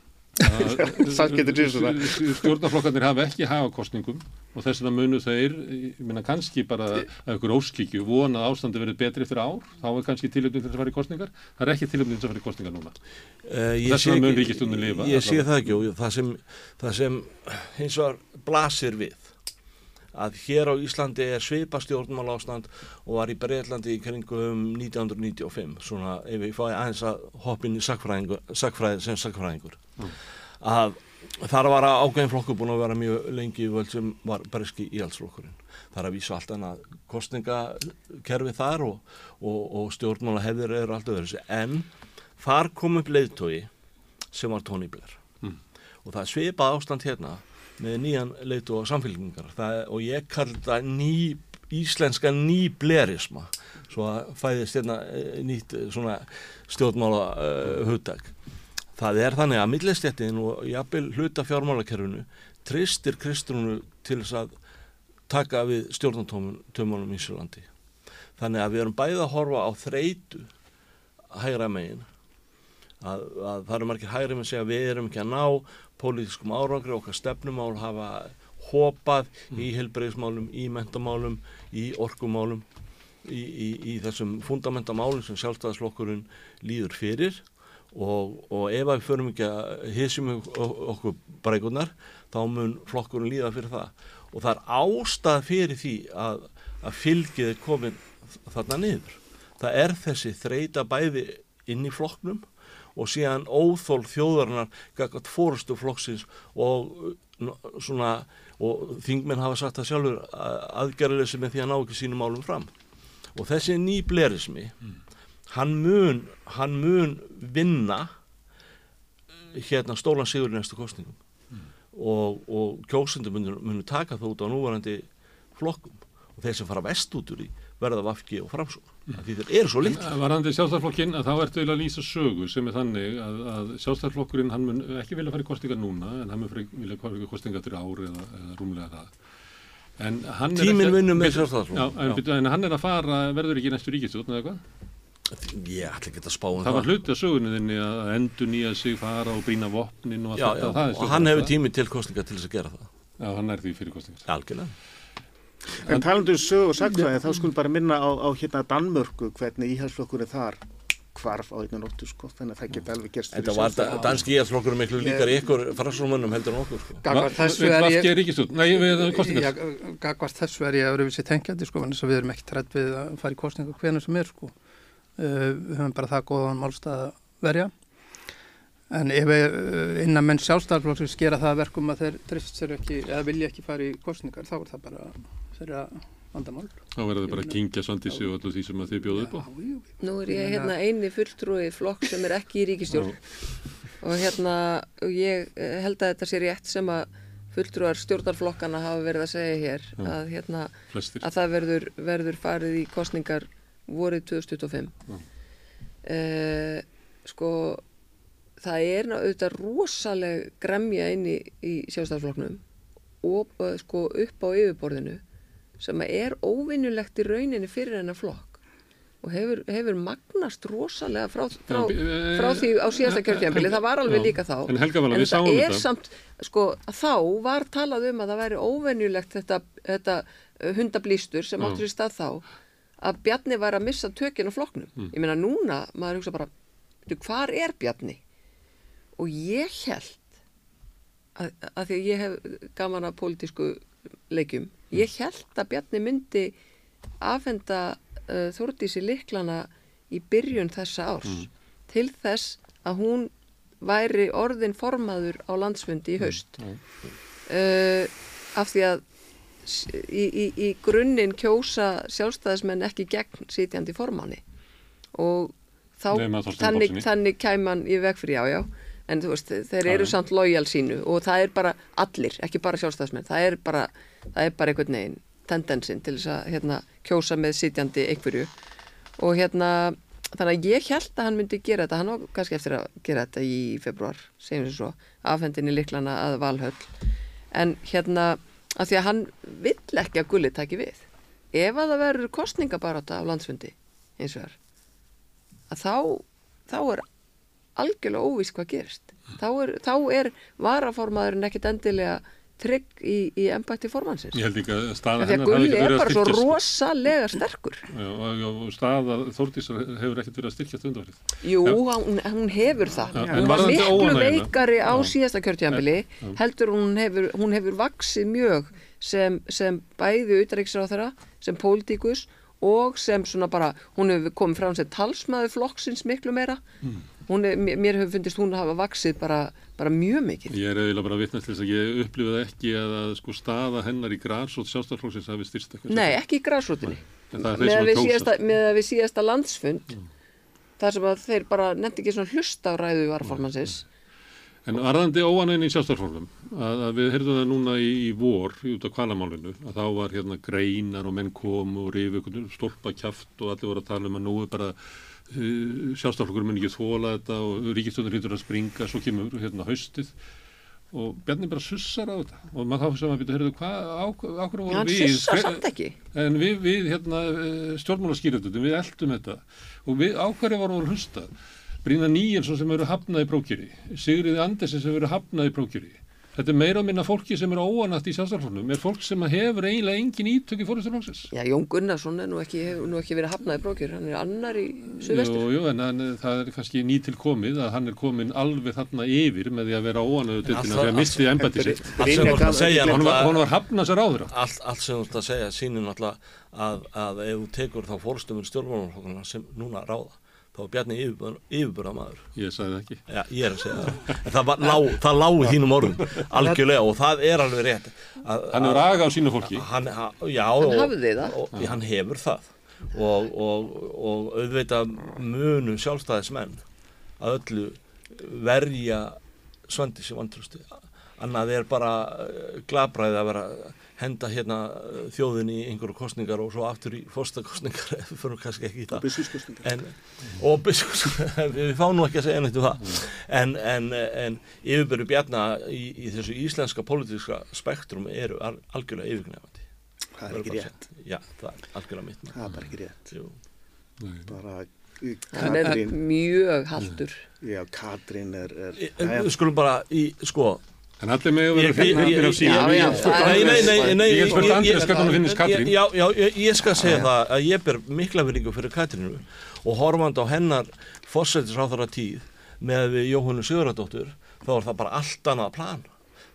[LAUGHS] Það getur til svona. stjórnarflokkarnir hafa ekki hafa kostningum og þess vegna munu þeir ég meina kannski bara að ykkur óskikju vona að ástandi verið betri eftir ár. Þá er kannski tilöfning til þess að fara í kostningar það er ekki tilöfning til þess að fara í kostningar núna. Uh, ég Þess sé vegna mun ekki- ríkisstjórnin lifa, Ég sé það ekki og það sem, það sem hins vegar blasir við að hér á Íslandi er svipa stjórnmála ástand og var í Breitlandi í kringum 1995 svona ef ég fái aðeins að hoppin í sakfræði sem sakfræðingur mm. að þar var ágæðin flokkur búin að vera mjög lengi í völd sem var breski íhaldsflokkurinn. Þar að vísa allt annað kostningakerfi þar og, og, og stjórnmála hefðir eru allt öðru en þar kom upp leiðtói sem var Tony Blair. Mm. og það svipað ástand hérna með nýjan leitu og samfélgningar og ég kalli þetta ný, íslenska nýblerisma svo að fæðist hérna eh, nýtt eh, svona stjórnmála uh, hugdag það er þannig að millistjættin og jafnvel hluta fjármálakerfinu tristir Kristrúnu til þess að taka við stjórnantömunum í Sjölandi þannig að við erum bæðið að horfa á þreitu hægra megin að, að það eru margir hægri með að segja við erum ekki að ná pólitískum árangri okkar stefnumál hafa hopað mm. í helbreyðismálum, í mentamálum, í orkumálum, í, í, í þessum fundamentamálum sem sjálfstæðaslokkurinn líður fyrir og, og ef við förum ekki að hissjum okkur breikunar þá mun flokkurinn líða fyrir það og það er ástað fyrir því að, að fylgið er komin þarna niður. Það er þessi þreita bæði inn í flokknum og síðan óþól þjóðarinnar gæt fórstu flokksins og svona og þingmenn hafa sagt það sjálfur aðgerðilegi með því að ná ekki sínum álum fram og þessi nýblerismi mm. hann mun hann mun vinna hérna stólan sigur í næstu kostningum mm. og, og kjósundur munur taka það út á núvarandi flokkum og þeir sem fara vest út úr í verða vafki og framsók því þeir eru svo litt Varandi sjálfstæðarflokkin að þá ertu að lýsa sögu sem er þannig að, að sjálfstæðarflokkurinn hann mun ekki vilja fara í kostinga núna en hann mun vilja fara í kostinga til ári eða, eða rúmlega það Tíminn vinnum með sjálfstæðarflokk en, en hann er að fara, verður ekki næstu ríkistjóðn eða hvað? Ég ætla ekki að spá um það. Það var hluti að sögunu þinni að endur nýja sig fara og brína vopnin og allt þetta. Og hann hefur tími til kostinga til þess að gera það. Já, hann er því fyrir kostingar. Algjörlega. En talandu um sög og sagfræði þá skulum bara minna á, á hérna Danmörku hvernig íhalsflokkurinn þar hvarf á einnig nóttu sko. Þannig að það geta alveg gerst Þetta var da, danski íhalsflokkur miklu líkar ykkur frasumönnum heldur en okkur sko. Gagvart þessu er ég Gagvart þessu er ég að vera vissi tengjandi sko en þess að við erum ekki trætt við að fara í kostningu hvernig sem er sko. Uh, við höfum bara það góðan málstað að verja. En ef uh, innan menn sjálfstæðarflokksins gera það verkum að þeir drift sér ekki eða vilja ekki fara í kostningar þá er það bara þeirra vandamál. Þá verður þið bara að kingja Svandísi og öllu því sem þið bjóðu upp á. Nú er ég hérna eini fulltrúi flokk sem er ekki í ríkistjórn og hérna ég eh, held að þetta sé rétt sem að fulltrúar stjórnarflokkana hafa verið að segja hér Já. að hérna Flestir. að það verður, verður farið í kostningar vorið 2025. Uh, sko það er náttúrulega rosalega gremja inn í, í sjálfstæðarflokknum og uh, sko upp á yfirborðinu sem er óvinnulegt í rauninni fyrir hennar flokk og hefur, hefur magnast rosalega frá, frá, frá því á síðasta kjörtjæmpili, það var alveg líka þá en, vala, en það er þetta. samt sko, þá var talað um að það væri óvinnulegt þetta, þetta uh, hundablýstur sem áttur í stað þá að Bjarni væri að missa tökinn á flokknum mm. ég meina núna, maður hugsa bara hvar er Bjarni og ég held að, að því að ég hef gaman að pólitísku leikjum. Ég held að Bjarni myndi afhenda uh, Þúrdísi liklana í byrjun þessa árs mm. til þess að hún væri orðin formaður á landsfundi í haust mm. uh, af því að í, í, í grunninn kjósa sjálfstæðismenn ekki gegn sítjandi formanni og þá Nei, þannig, þannig kæman í veg fyrir já já en þú veist, þeir eru Æ. samt lojal sínu og það er bara allir, ekki bara sjálfstæðismenn, það er bara, það er bara einhvern veginn tendensin til þess að hérna, kjósa með sitjandi einhverju og hérna, þannig að ég held að hann myndi gera þetta, hann var kannski eftir að gera þetta í februar, segjum við svo, afhendinni liklana að valhöll, en hérna, að því að hann vill ekki að gulli taki við. Ef að það verður kostningabarata á landsfundi, eins og þar, að þá, þá er algjörlega óvís hvað gerist. Þá er, þá er varaformaðurinn ekkit endilega trygg í, í ennbætti formansins ég held ekki að staða hennar Gulli er bara svo rosalega sterkur. Já, og staða Þórdísar hefur ekkert verið að styrkja stundarfrið Jú, hún, hún hefur það. Já, hún var miklu veikari á já. síðasta kjörtjambili heldur hún hefur, hún hefur vaksið mjög sem, sem bæði utanriksráþara, sem pólitíkus og sem svona bara, hún hefur komið fram sem talsmaður flokksins miklu meira. Hún er, mér- hefur fundist hún hafa vaksið bara, bara mjög mikið. Ég er eiginlega bara að vitna til þess að ég upplifaði ekki að, að sko staða hennar í græsótt sjálfstæðarflokksins hafi styrst eitthvað. Nei, ekki í þeir Með að að við síðasta, að landsfund, þar sem að þeir bara nefndi ekki svona hlusta á ræðu varformansins. En varðandi óanægni í sjálfstæðarflokkum, að, að við heyrðum það núna í, í vor, út af kvalamálinu, að þá var hérna greinar og menn komu og ykkur stólpa kjaft og allir voru að tala um að nú er bara uh, sjálfstæðarflokkur mun ekki þóla þetta og ríkistöndar hýttur að springa, svo kemur hérna haustið og Bjarni bara sussar á þetta og maður þá sem að byrja, heyrðu, hvað, á, á hverju Já, voru hann við? sussar Hver- samt ekki. En við, við hérna, stjórnmálaskýrjöndum, við eldum þetta og við ákværi vorum að hlusta. Brína Níelsson sem eru hafnað í prókjöri, Sigriði Andersen sem eru hafnað í prókjöri. Þetta er meira og minna fólki sem eru óanætt í sjálfstæðarfloknum, er fólk sem hefur eiginlega engin ítök í fórhusturlóksins. Já, Jón Gunnarsson er nú ekki, hefur nú ekki verið hafnaði brókjur, hann er annar í Jú, Suðvestur. jú, en hann, það er kannski nýtil komið að hann er komin alveg þarna yfir með því að vera óanæðu dildina þegar misti embætti sitt. Að Hún var, hafnað sér áður á. allt, allt sem þú ert að segja sýnir náttúrulega að, að ef þú tekur þá fórstumur stjórnmálaflokkuna sem núna ráða þá er Bjarni yfirbúra maður Ég sagði það ekki. Já, ég er að segja það var, lá, það lá í þínum orðum algjörlega og það er alveg rétt að, Hann hefur aga á sínu fólki. hann, ha, já, Hann og, hafði það. og, og, hann hefur það og, og, og auðvitað munu sjálfstæðismenn að öllu verja svandi sem vantrústi annað er bara eh, glabræði að vera henda hérna eh, þjóðin í einhverju kostningar og svo aftur í fórstakostningar [LAUGHS] við fyrir kannski ekki í það Byssuskostningar. en, og biskos, [LAUGHS] við fáum nú ekki að segja neitt um það en, en, en yfirbyrju bjarna í, í þessu íslenska pólitíska spektrum eru al, algjörlega yfirgnefandi Það er ekki rétt. Já, það er algjörlega mitt. Það er bara ekki rétt. Jú. Bara Hann er mjög haldur. já, Katrín er, er Jæja. Við skulum bara í, sko En allir með að vera af ég- síðan. Er Nei, nei, nei, nei Ég get spurt ég- Andrés ég- hvernig honum finnst Katrín. Já, já, ég, skal segja það að ég ber mikla verðingu fyrir Katrínu og horfandi á hennar fórsættisráþara tíð með Jóhannu Sigurðardóttur þá er það bara allt annað plan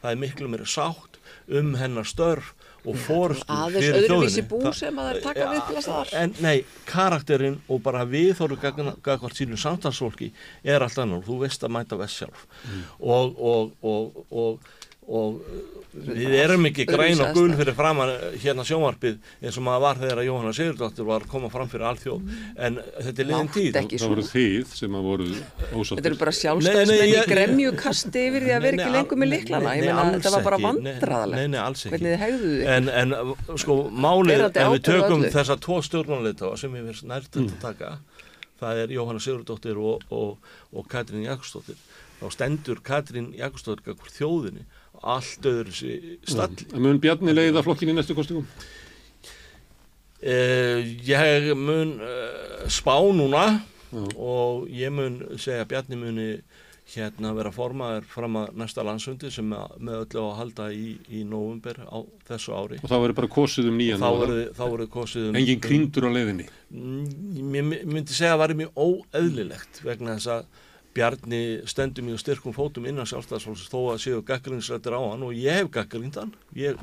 það er miklu meiri sátt um hennar störf og fórstu Aðeins fyrir öðruvísi þjóðinni. bú Það- sem að þær taka við til að staðar. En nei, karakterinn og bara viðhóru gagvart sínu samtalsfólki er allt annar, þú veist að mæta vest sjálf og, og, og, og, og við erum ekki græn og gul fyrir framan hérna sjónvarpið eins og maður var þegar að Jóhanna Sigurdóttir var að koma fram fyrir alþjóð en þetta er liðin tíð Það voru svona. þið sem að voru Þetta eru ósáttir. bara nei, í gremjukasti yfir því að vera ekki lengur með liklana. Ég meina, þetta var bara þið. En, en sko, málið, ef við tökum þessa tvo stjórnmáleita sem ég finnst nært Mm. að taka, það er Jóhanna Sigurdóttir og, og, og Katrín Jakobsdóttir, þá stendur Katrín Jakobsdóttir allt öðru sér stalli. En mun Bjarni leiða flokkin í næstu kostingum? Uh, ég mun uh, spá núna Já. og ég mun segja Bjarni muni hérna vera formaður fram að næsta landsundi sem með öllu á að halda í, í november á þessu ári. Og þá verður bara kosið um nýjan. Og þá verður kosið um... Engin krýndur á leiðinni. Mm, Ég my- myndi segja að það væri mjög óeðlilegt vegna þess að Bjarni stendur mjög styrkum fótum innan sjálfstæðsfólks þó að séu gaggrinsrættir á hann og ég hef gaggrind hann. Ég,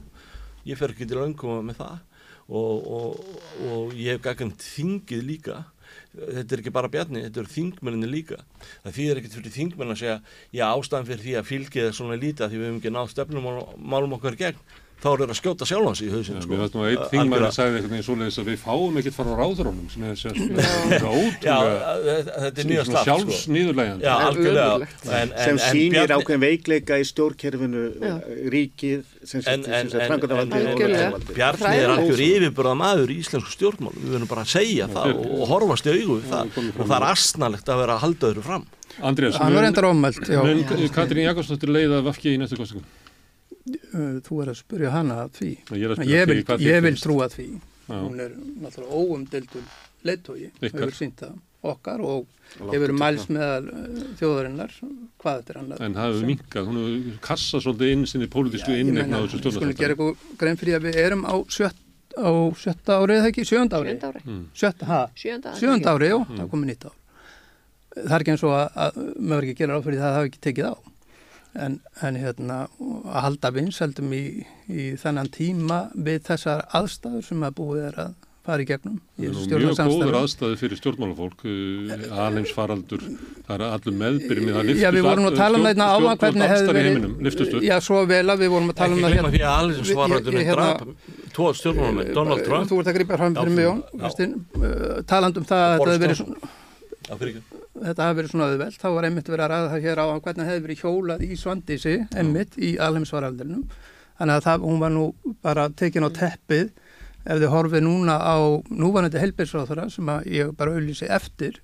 ég fer ekki til önguma með það og, og, og ég hef gaggrind þingið líka. Þetta er ekki bara Bjarni, þetta eru þingmenninni líka. Það þýðir ekkert fyrir þingmenn að segja já ástæðan fyrir því að fylgið er svona lítið að því við hefum ekki náð stefnum og málum okkar gegn þá er það að skjóta sjálfans í hausin Já, sko. mér veist nú að einn þingmæri sagði eitthvað neginn svoleiðis að við fáum ekkert fara á ráðurónum sem er ótrúlega er sko. sjálfsnýðurlegandi. Já, er algjörlega sem Bjarni- ákveðin veikleika í stjórnkerfinu ríkið sem löggjafarvaldið. Bjarni er algjör yfirbörða maður í íslensku stjórnmál við verðum bara að segja það og, horfast í augu og það er astnalegt að vera að halda öðru fram Andrés, Katrín Jakobsdóttir leiða vafki í næstu kostingum? Uh, Þú er að spyrja hana að því. Ég að Ég vil, ég vil trúa því. Já. Hún er náttúrulega óumdildul leittói, hefur sínt það okkar og hefur mælst meðal uh, þjóðarinnar hvað þetta er annað. En það hefur minkað, hún hefur kassað svolítið inn sinni pólitísku ég innegna á þessu við skulum gera eitthvað grein fyrir að við erum á, sjött, á sjötta árið, eða ekki? Sjönda árið? Sjönda ári. Mm. Sjötta, ha? Sjönda. Sjönda árið, já, það komið nýtt ár. Það er ekki eins og að, að maður ekki gera á fyrir það að það hafi ekki tekið á. En, en hérna að halda vinseldum í, í þennan tíma við þessar aðstæður sem að búið er að fara í gegnum mjög góður aðstæði fyrir stjórnmálafólk, uh, alheims faraldur, það er allur meðbyrjum í það Já, við vorum að tala um þetta áðan hvernig hefði verið. já, svo vel að við vorum að tala Ekki um það glemma því að allir Við- ég- svararðunum ég hérna- draf tvo stjórnmálamenn, Donald Trump Þú ert að grípa fram fyrir. Kristinn, uh, talandi um það að þetta hefði verið, Þetta hafi verið svona auðvelt, þá var einmitt verið að ræða það hér á hvernig hefði verið hjólað í Svandísi, einmitt í alheimsvaraldrinum. Þannig að það, hún var nú bara tekin á teppið. Ef þið horfið núna á núvanandi helbeirsráþara sem ég bara auðlýsi eftir,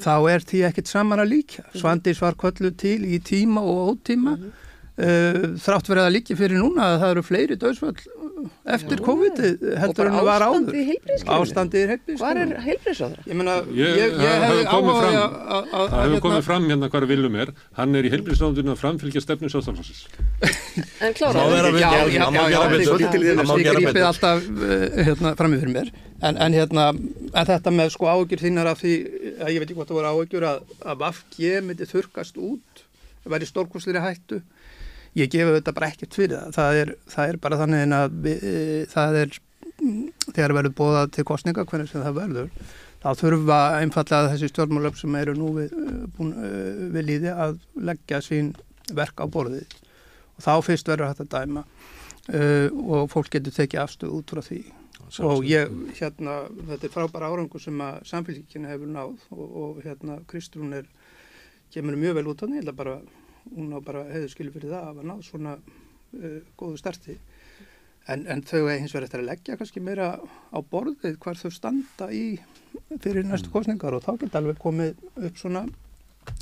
þá er því ekkit saman að líka. Svandís var kvöllu til í tíma og ótíma, uh, þrátt verið að líki fyrir núna að það eru fleiri döðsvöld eftir Já. COVID heldur en það var áður. ástandi í heilbriðskerfinu. Ástandið í heilbíðskerfinu. Hvað er heilbriðsráður? Ég meina, Ég- ég, ég, það hefði hefur komið áhuga fram- að- að- að- Það hefur hérna- komið fram hérna hvað viljum er, hann er í heilbríðsráðundinu að framfylgja stefnu sjálfstaflósins. En klára það. má gera betur. grípið betur. alltaf uh, hérna, frammi fyrir mér en, en hérna, en þetta með sko áhugjur þínar af því, að ég veit ekki hvort það voru áhugjur að, að Vafge myndi þurkast út væri stórkostlir hættu ég gefi þetta bara ekkert fyrir það. Það er, það er bara þannig að við, e, það er þegar verður bóðað til kostninga hvernig sem það verður þá þurfa einfallega þessi stjórnmálöf sem eru nú við, uh, búin, uh, við líði að leggja sín verk á borðið. Og þá fyrst verður þetta dæma uh, og fólk getur tekið afstöð út frá því. Og ég, hérna, þetta er frábæra árangur sem að samfélgikina hefur náð og, og hérna, Kristrún er kemur mjög vel út á því, bara hún á bara hefur skilur fyrir það að hafa náð svona uh, góðu starti. En, en þau er hins vegar eftir að leggja kannski meira á borðið hvar þau standa í fyrir næstu kostningar og þá geta alveg komið upp svona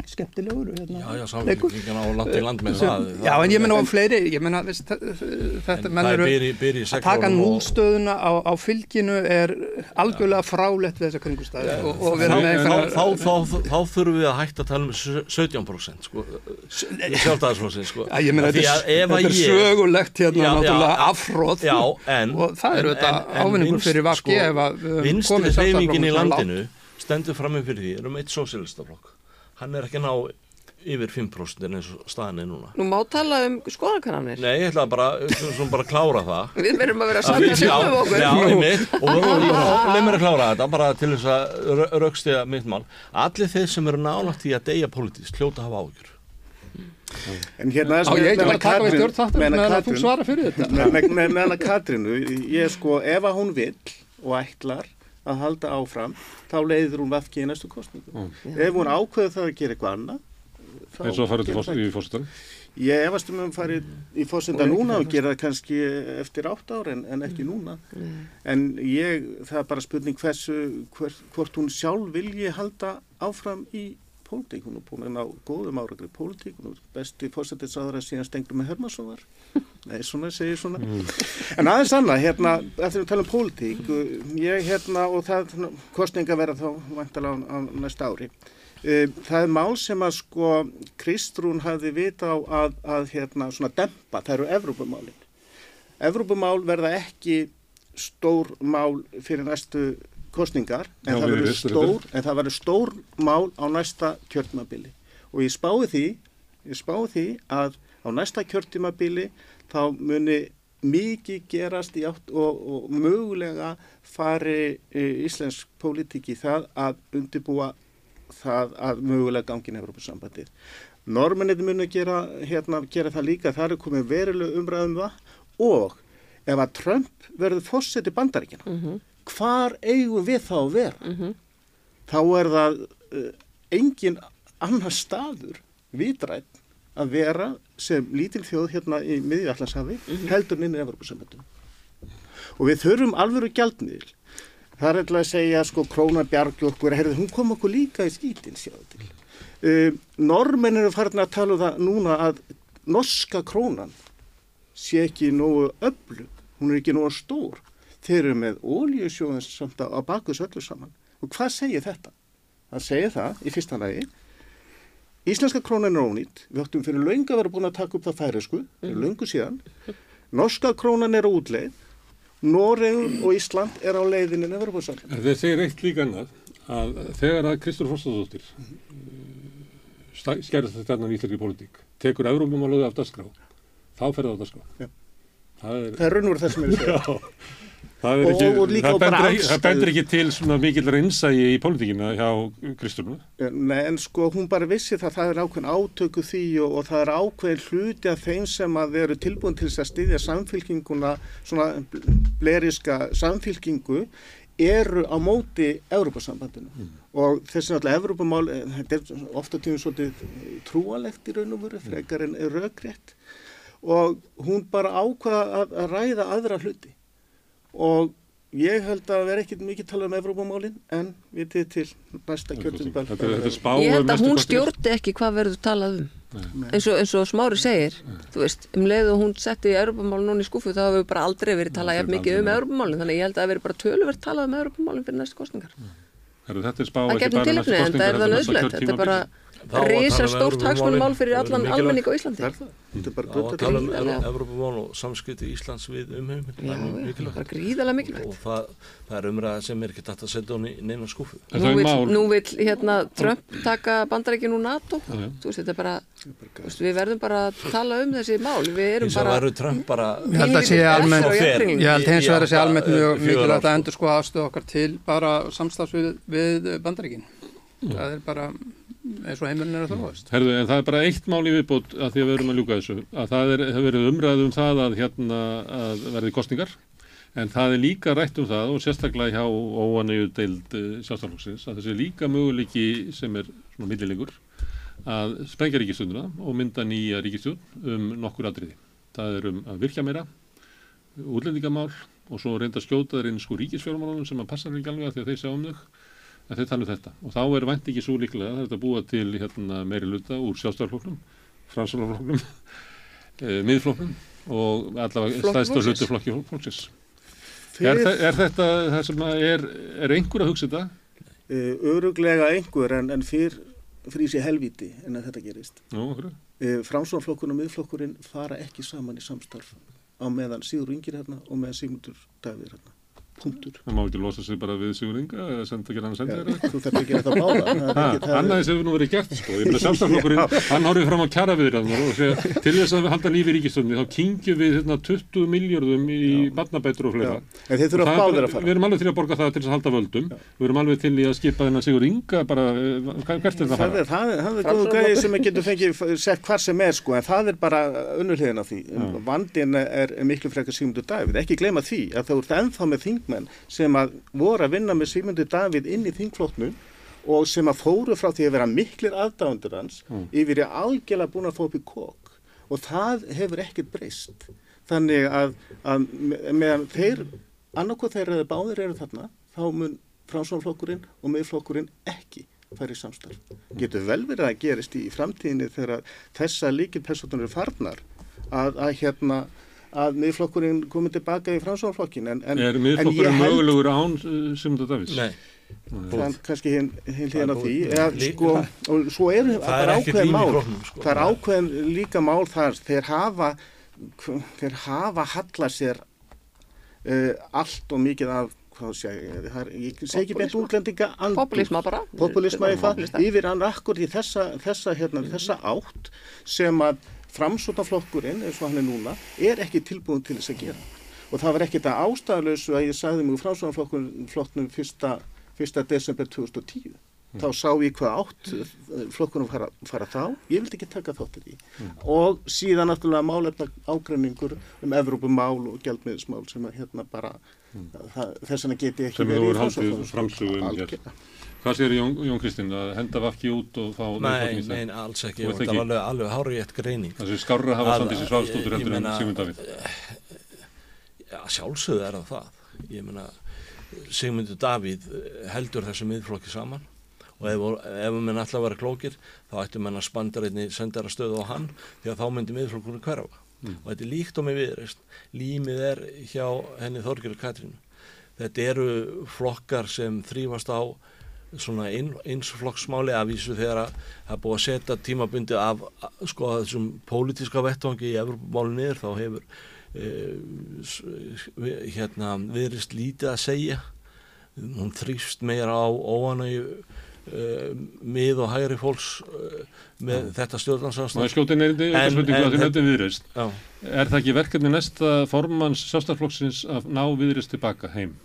skemmtilegur hérna, Já, já, leikur. samfélgingin á land í land með Sem- það. Já, en ég menna á fleiri, ég menna þetta En menn er eru byrji í að taka og- núlstöðuna á, á fylginu er algjörlega frálegt við þessa kringustæði og, og vera Þá, með þá, einhverjar þá, þá, þá þurfum við að hætta að tala um sjö- 17% sko, sjálfstæðarsflóðsins sko. Já, ég meina, Því þetta, er- þetta er sögulegt hérna náttúrulega en og það er en- en ávinningur fyrir VG sko, ef að við hreyfingin í landinu stendur frammi fyrir því, erum eitt sósíalistaflokk hann er ekki að ná yfir 5% eins og staðan er núna. Nú má tala um skoðankananir. Nei, ég ætla bara, bara að klára það. [LAUGHS] Við verðum að vera Að saman við- að sjálfum okkur. Já, einmitt, og, leið mér að klára þetta bara til þess að raukstiða mitt mál. Allir þeir sem eru nálægt í að deyja pólitísk hljóta að hafa ágjur En hérna Á ég ekki bara að taka við stjórn þáttur meðan meðan að þú svara fyrir þetta. Með, með, með, með hana Katrínu, ég sko, ef að hún vill og ætlar að halda áfram, þá leiður hún vafki í næstu kostningu. Ef hún ákveður það að gera eitthvað annað, þá eins og að fara í fórstan. Ég efast um að fara í fórsenda núna og gera það kannski eftir átt ár en, en ekki núna. En ég, það er bara spurning hversu, hver, hvort hún sjálf vilji halda áfram í pólitík. Hún er búin að ná góðum árangri pólitík. Hún er besti fórsendisáður að síðan stengur með Hermansson var. [LAUGHS] Nei, svona, segir svona. En aðeins annað, hérna, eftir að tala um pólitík, ég, hérna, og það kostninga vera þá vantalega á, á næsta ári. Uh, það er mál sem að sko Kristrún hafði vita á að, að hérna svona dempa, það eru Evrópumálin. Evrópumál verða ekki stór mál fyrir næstu kostningar, en, Já, það, verður stór, en það verður stór mál á næsta kjörtímabili. Og ég spái því, ég spái því að á næsta kjörtímabili þá muni mikið gerast í átt og, og mögulega fari e, íslensk pólitík í það að undirbúa það að mögulega gangin Evropasambandið. Normanið muni gera, hérna, gera það líka, það er komið veruleg umræðum það og ef að Trump verður fórseti bandaríkjana, hvar eigum við þá að vera? Þá er það uh, engin annar staður vitrætt að vera sem lítil þjóð hérna í miðjallansafi heldur inn í Evropasambandinu. Og við þurfum alvöru gjaldmiðl. Það er eitthvað að segja, sko, krónan bjargi okkur, herði, hún kom okkur líka í skítin, sjáðu til. Uh, Normenn eru farin að tala um það núna að norska krónan sé ekki nógu öflug, hún er ekki nógu stór. Þeir eru með ólíusjóðan samt á bakus öllu saman. Og hvað segir þetta? Það segir það í fyrsta lagi. Íslenska krónan er ónýtt. Við áttum fyrir launga að vera búin að taka upp það færisku, fyrir laungu síðan. Norska krónan er á útleið. Noreg og Ísland er á leiðinu en þeir segir eitt líka annað að þegar að Kristur Fórstadóttir skerðast þetta hérna í íslenski pólitík, tekur Európumáluði af dagskrá, þá fer það á dagskrá. Já. Það er, Það er raun og veru það sem ég er að segja. [LAUGHS] það Og- ekki, og líka það, bara bendir, ekki- það bendir ekki til svona mikill reynsægi í pólitíkina hjá Kristúnu. Nei, en sko hún bara vissi það, það er ákveðin átöku því og, og það er ákveðin hluti af þeim sem að veru tilbúin til þess að styðja samfylkinguna, svona bleriska samfylkingu, eru á móti Európa-sambandinu og þessi náttúrulega Európamál, eh, þetta er ofta tímur svolítið trúalegt í raun og veru, frekar en rökrétt. Og hún bara ákvaða að, að ræða aðra hluti og ég held að vera ekkit mikið talað um Evrópamálin en við til til næsta er spá Ég um held að hún stjórti ekki hvað verður talað um. Eins og, eins og Smári segir, þú veist, um leið og hún setti Europamál núna í skúfu þá hefur bara aldrei verið talað jafn mikið um. Europamálin, þannig að ég held að það verið bara töluvert talað um Europamálin fyrir næstu kostningar. Heru, þetta er spá Það ekki bara tilöfni, næstu en það er það kosningar, heldur nöðslegt. næsta Þetta er bara Tala um stórt hagsmunumál fyrir það er allan almenning á Íslandi. Það er það, þetta er bara Þá að grundvöld tala um gríðarlega. Evrópumál og samskipti Íslands við umheiminn, það er já, mikilvægt. það er gríðarlega Og mikilvægt. það, það er umræða sem er ekki dætt að setja hún í neina skúfu. Nú mál- nú vill hérna Trump taka bandarækjum úr NATO, veist, þetta er bara, þú veist, við verðum bara að tala um þessi mál, við erum bara... varu Trump bara... Ég held að sé almennt- Eftir á jafnringum. Ég held hins vegar að sé almennt mjög mikilvægt að endur sko afstöðu okkar til bara samstafs við, við bandaríkin. Það er bara eins og heimurinn er að þróast. Herðu, en það er bara eitt mál í viðbót að því að við erum að ljúka þessu, að það er, hefur verið umræð um það að hérna að verði kostningar, en það er líka rætt um það og sérstaklega hjá óanegu deild sjálfstaflóksins að þessi líka möguleiki sem er svona millilegur að sprengja ríkistjóðuna og mynda nýja ríkistjóð um nokkur atriði. Það er um að virkja meira, útlendingamál og svo reynda að skjóta þeir inn sko ríkisfjármálunum sem að passa ekki alveg að því að þeir sjá um þau en þeir tala um þetta og þá er vænt ekki svo líklega það er þetta búa til hérna, meiri luta úr sjálfstæðarfloknum, fransalafloknum [LAUGHS] e, miðfloknum og allavega stæðst og hluti flokki fólksins er, er þetta það sem að er, er einhver að hugsa þetta? uh, öruglega einhver en, en fyrr frýs í helviti en að þetta gerist. Okkur Uh, Framsónflokkurinn og miðflokkurinn fara ekki saman í samstarf á meðan Sigur Ingir hérna og meðan Sigmundur Davíð hérna. Punktur. það má ekki losa sig bara við Sigur Inga eða senda ekki hann að senda þeirra þú þarf ekki að gera það báða. Annaðis hefur nú verið gert sko. Ég meina samstaflokkurinn, hann horfið fram á kjara viðræðunar og segja til þess að halda lífi ríkistöndin þá kingjum við hérna, 20 miljardum í barnabætur og Já. fleira. En þeir þurfa er báðir bara- að fara. Við erum alveg til að borga það til þess að halda völdum. Við erum alveg til í að skipa þennan Sigur Inga bara, eh, hvert er það að Það fara? er, það er, að þingmenn sem að voru að vinna með Sigmundur Davíð inn í þingflótnum og sem að fóru frá því að vera miklir aðdáðundur hans yfir í algjörlega búin að fá upp í kók og það hefur ekkert breyst. Þannig að, að me- meðan þeir, annarkoð þeir eða báðir eru þarna, þá mun framsvonflokkurinn og miðflokkurinn ekki í samstarf. Getur vel verið að gerist í framtíðinni þegar þessa líkilpersonar eru farnar að, að hérna að miðflokkurinn komið tilbaka í framsvonflokkin en, en, Er en miðflokkurinn mögulegur án uh, Sigmundur Davíðs? Nei, það kannski hinn hin Það er því eða, sko, og svo er það er ákveðin mál flokknum, sko. það er ákveðin líka mál þar þeir hafa þeir hafa hallað sér uh, allt og mikið af hvað sé ég, það er, ég segi ekki beint útlendinga. Populisma bara. populisma yfir hann akkur í þessa, þessa, hérna, þessa átt sem að framsótaflokkurinn eins og hann er núna, er ekki tilbúin til þess að gera. Og það var ekkit að ástæðalösu að ég sagði mig framsótaflokknum fyrsta, fyrsta desember 2010. Þá sá ég hvað átt eh, flokkunum fara, fara þá, ég vildi ekki taka þáttir í. Og síðan náttúrulega málefna ágreiningur um Evrópumál og gjaldmiðismál sem að hérna bara, það, þess vegna geti ekki verið í er Hvað segir Jón, Jón Kristinn að henda vafki út og fá nei, Miðflokkinn í stað? nei, alls ekki. Og Það var alveg, alveg hárið eitt greining. Það sé skárra að hafa Sandísi Sváfstóttur ég heldur en Sigmund Davíð. Já, sjálfsögðu er það það. Ég meina, Sigmundur Davíð eh, heldur þessu miðflokki saman og ef, ef menn alltaf vera klókir þá ættu menn að spanda reyni sendara stöðu á hann því að þá myndi miðflokkurinn hverfa og þetta er líkt á mig viðreist límið er hjá henni Þorgjörður Katrínu þetta eru flokkar sem þrýfast á svona ein, einsflokksmáli af vísu þegar að það er búið að setja tímabundi af sko þessum pólitíska vettvangi í Evropamálun niður þá hefur eh, hérna viðrist lítið að segja. Hún þrýfst meira á óanægu uh, mið og hægri fólks uh, með þetta Og stjórnarsástand það skjóti neyndi En- spurningu en að þið þetta- viðreist. Er það ekki verkefni næsta formanns sjálfstæðarflokksins að ná viðreist tilbaka heim?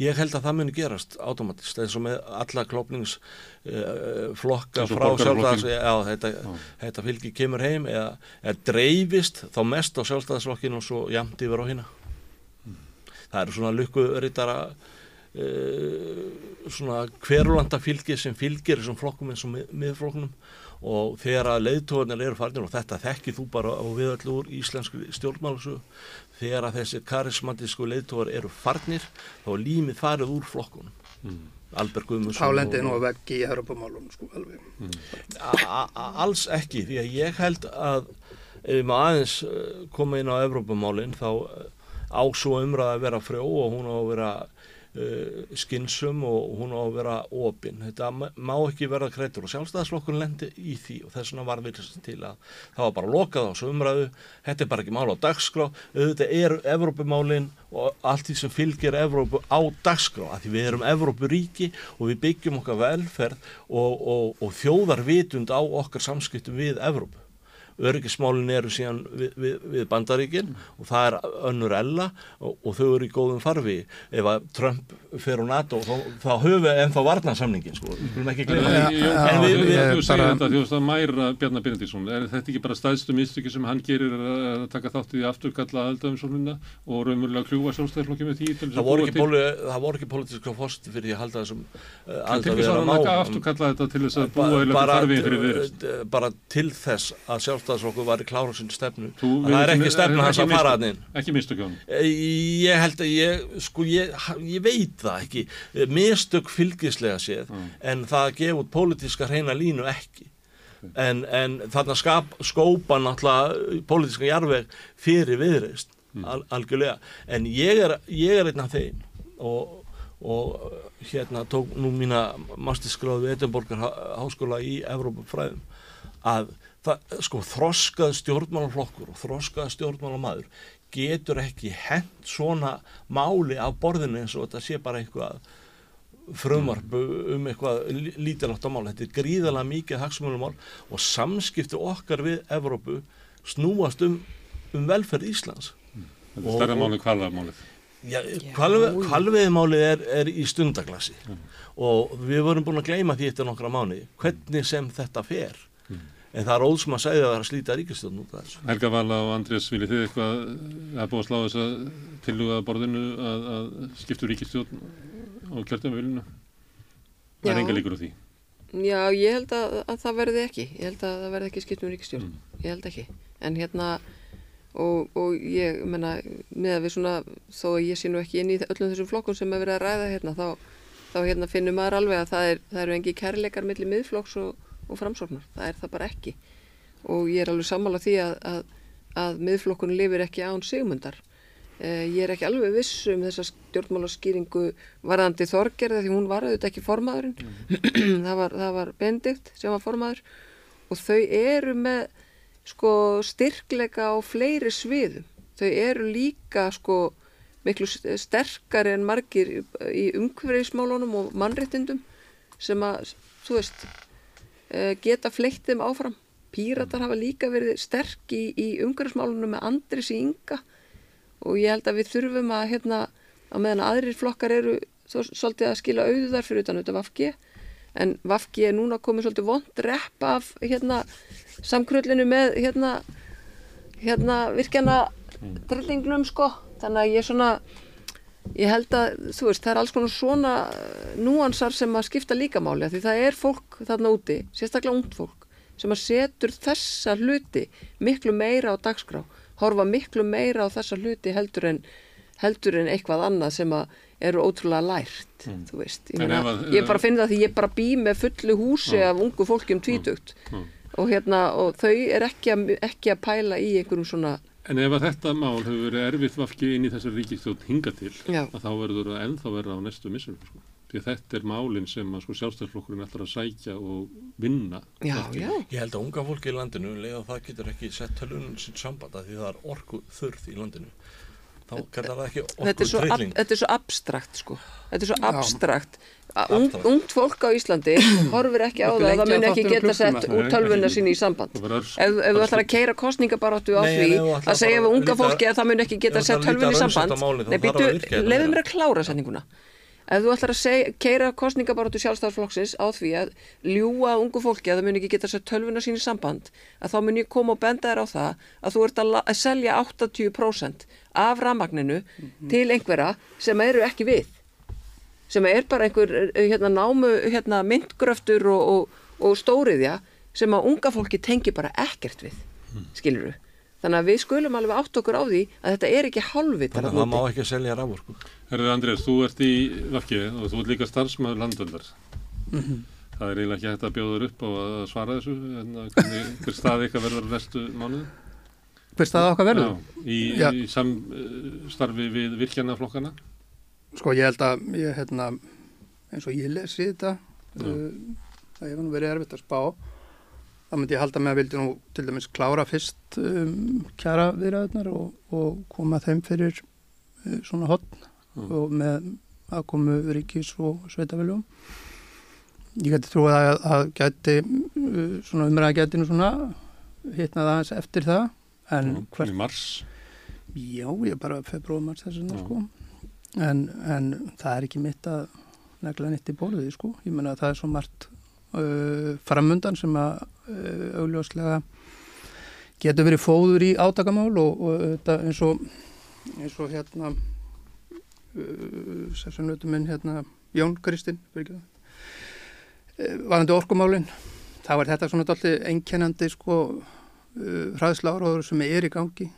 Ég held að það muni gerast automatist eins og með alla klopnings uh, flokka Eins og frá já, þetta, þetta fylgi kemur heim eða, eða dreifist þá mest á sjálfstæðasflokkinu og svo jamt yfir á hina. Það eru svona lukkuritara uh, svona hverulanda fylgi sem fylgir þessum flokkum eins og mið, miðflokknum. Og þegar að leiðtóðanir eru farnir og þetta þekkir þú bara á viðallu úr íslensku stjórnmálusu þegar að þessi karismatísku leiðtóðar eru farnir þá er límið farið úr flokkunum. Albert Guðmundsson Þá lendir nú að veggi í Europamálunum sko alveg. A- alls ekki því að ég held að ef við maður aðeins uh, koma inn á Evrópumálinn þá uh, á svo umræða að vera frjó og hún á að vera uh, skinsum og hún á að vera opinn. Þetta má ekki vera kreitur og sjálfstæðaslokkurinn lendi í því og þess vegna var virðist til að það var bara lokað á svo umræðu, þetta er bara ekki mál á dagskrá, auðvitað eru Evrópumálinn og allt því sem fylgir Evrópu á dagskrá, að því við erum Evrópuríki og við byggjum okkar velferð og, og, og þjóðar vitund á okkar samskiptum við Evrópu. Öryggismálin eru síðan við, við, við bandaríkin og það er önnur ella og, og þau eru í góðum farfi ef að Trump fer á NATO þá, þá höfum við ennþá varnarsamningin sko, við skulum ekki gleyma En því. Jón, já, En við- þú- við- þú segir bara- þetta því að mæra Bjarnar Benediktsson, er þetta ekki bara stæðstu minnstykki sem hann gerir að að taka þátt í því afturkalla aðaldöfumsóluna og raunverulega kljúfa sjálfstæðarflokki með því til þess Það að voru ekki, voru ekki pólitíska fórst fyrir því að halda þessum að að farvið fyrir viðreist. uh, bara til þess að sjálfstæðisflokkur var í klára sinni stefnu Þú að það er ekki stefnu hans að fara mistök- hann inn Ekki hann. Ég held að ég, sko, ég veit það ekki, mistök fylgislega séð, en það út pólitíska hreina línu ekki. En, en þarna skap, skópa náttúrulega pólitíska jarveg fyrir viðreist, al, algjörlega. En ég er, ég er einn af þeim og, og hérna tók nú mína masterskráðu við Edinborgar háskóla í Evrópafræðum að það, sko, þroskað stjórnmálaflokkur og þroskað stjórnmálamaður getur ekki hent svona máli af borðinu eins og þetta sé bara eitthvað frumvarp um eitthvað lí- lítilagt á mál. Þetta er gríðalega mikið hagsmunumál og samskipti okkar við Evrópu snúast um, um velferð Íslands. Þetta er stærra máli kvalvarmálið. Já, kvalveðimálið er, er í stundaglasi og við vorum búin að gleyma því eftir nokkra mánuði hvernig sem þetta fer en það er óðsum að segja að það er að slíta ríkistjórn út af þessu. Helga Vala og Andrés, viljið þið eitthvað að búa að slá þess að tilhuga að borðinu að, að skiptu ríkistjórn á kjörtumvilinu? Það er enga líkur á því. Já, ég held að, að það verði ekki. Ég held að það verði ekki skipt um ríkistjórn. Ég held ekki. En hérna, og, og ég menna, með að við svona, þó að ég sé nú ekki inn í öllum þessum flokkum sem er verið að ræða hérna, þá, þá hérna og, framsóknar. Það er það bara ekki. Og ég er alveg sammála því að, að, að miðflokkun lifir ekki án sigmundar. Eh, Ég er ekki alveg viss um þessa stjórnmálaskýringu varðandi Þorgerði því hún var auðvitað ekki formaðurinn. [CLEARS THROAT] það, var, það var Bendikt sem var formaður og þau eru með sko styrkleika á fleiri sviðum. Þau eru líka sko miklu sterkari en margir í umhverfismálunum og mannréttindum sem að, þú veist, geta fleitt þeim áfram. Píratar hafa líka verið sterk í, í umhverfismálunum með Andris í Inga og ég held að við þurfum að hérna að meðan aðrir flokkar eru þó, svolítið að skila auðar fyrir utan auðvitað Vafgi en Vafgi er núna komið svolítið vond repp af hérna samkrullinu með hérna hérna virkjana drillingnum sko þannig að ég svona ég held að þú veist það er alls konar svona eh, núansar sem að skipta líka máli af því það er fólk þarna úti sérstaklega ungt fólk sem að setur þessa hluti miklu meira á dagskrá horfa miklu meira á þessa hluti heldur en, heldur en eitthvað annað sem að eru ótrúlega lært, þú veist. Ég, meina, að- ég bara finn það því ég bara bý með fullu húsi af ungu fólki um tvítugt. Og, hérna, og þau er ekki að, ekki að pæla í einhverjum svona, En ef að þetta mál hefur verið erfitt vafki inn í þessari ríkistjórn hinga til, Já. að þá verður það ennþá verða á næstu missunum. Sko. Því að þetta er málinn sem að sko, sjálfstæðsflokkurinn ætlar að sækja og vinna. já, já, Ég held að unga fólki í landinu leið og það getur ekki sett tölunum sín samband að því það er orku þurð í landinu. þá kallar það ekki þetta er, svo, ab, orkutrilling. þetta er svo abstrakt sko. þetta er svo Já. abstrakt að ung, ungt fólk á Íslandi [COUGHS] horfir ekki á það að það mun ekki geta sett úr tölvuna sín í samband. Ef, þú ætlar að keira kostningabaráttu á því að segja við unga fólki að það mun ekki geta sett ætlar að tölvun í samband. meira. mér að klára setninguna ef þú ætlar að segja, keira kostningabaráttu sjálfstæðarflokksins á því að ljúa ungu fólki að það mun ekki geta sett tölvuna sín í samband að þá mun ég koma og benda þér á það að þú ert að, selja 80% af rafmagninu til einhverja sem eru ekki við sem er bara einhver eh, hérna, námu hérna, myndgröftur og, og, og stóriðja sem að unga fólki tengi bara ekkert við skiluru. Þannig að við skulum alveg átt okkur á því að þetta er ekki hálfvitar Þannig að það má ekki selja rávorku. Herðu Andrés, þú ert í Vafki og þú ert líka starfsmæður landöldar. Það er eiginlega ekki hægt að bjóða upp og að svara þessu en hvernig, hver stað ykkar verður á næstu mánuði? Hver staða okkar verður? Já, í, í samstarfi við virkjanaflokkana? Sko ég held að ég, hérna, eins og ég lesi þetta Já. uh, það hefur nú verið erfitt að spá þá myndi ég halda með að vildi nú til dæmis klára fyrst um, kjara viðræðunar og, og koma þeim fyrir uh, svona hotn Mm. og með aðkomu ríkis og sveitaveljum ég geti trúið að, að geti uh, svona umræða geti nú svona hittnað aðeins eftir það en Já, hvert Í mars? Já, ég bara februarmars þess vegna sko. En, en það er ekki mitt að negla nýtt í bóluði sko. Ég menna að það er svo margt uh, framundan sem að uh, augljóslega getur verið fóður í átakamál og, og þetta eins og eins og hérna uh, sessunautum minn hérna Jón Kristinn varandi orkumálin þá er þetta svona dálítið einkennandi sko hraðsla áráður sem er í gangi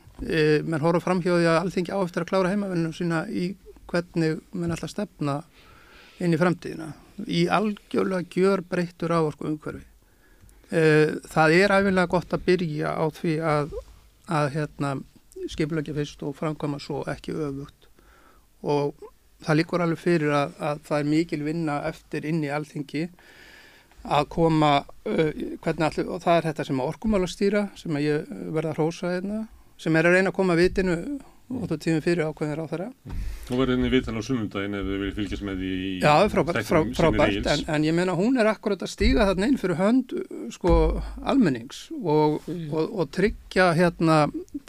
menn horfa fram hjá því að alþingi á eftir að klára heimavinnum sína í hvernig menn alltaf stefna inn í framtíðina. Í algjörlega gjör breyttur áorku umhverfi. Uh, það er æfinlega gott að byrja á því að, að hérna, skipulegja fyrst og framkvæma svo ekki öfugt. Og það líkur alveg fyrir að, að það er mikil vinna eftir inn í alþingi að koma uh, hvernig allir, og það er þetta sem að orkumála stýra sem að ég verða að hrósa hérna, sem er að reyna að koma vitinu og þú tímum fyrir ákveðin á þeirra Þú verður inn í viðtal á sunnundaginn ef þið viljið fylgjast með því í Já, frábært, frábært en, en ég meina hún er akkurat að stíga þarna inn fyrir hönd sko almennings og, og, og tryggja hérna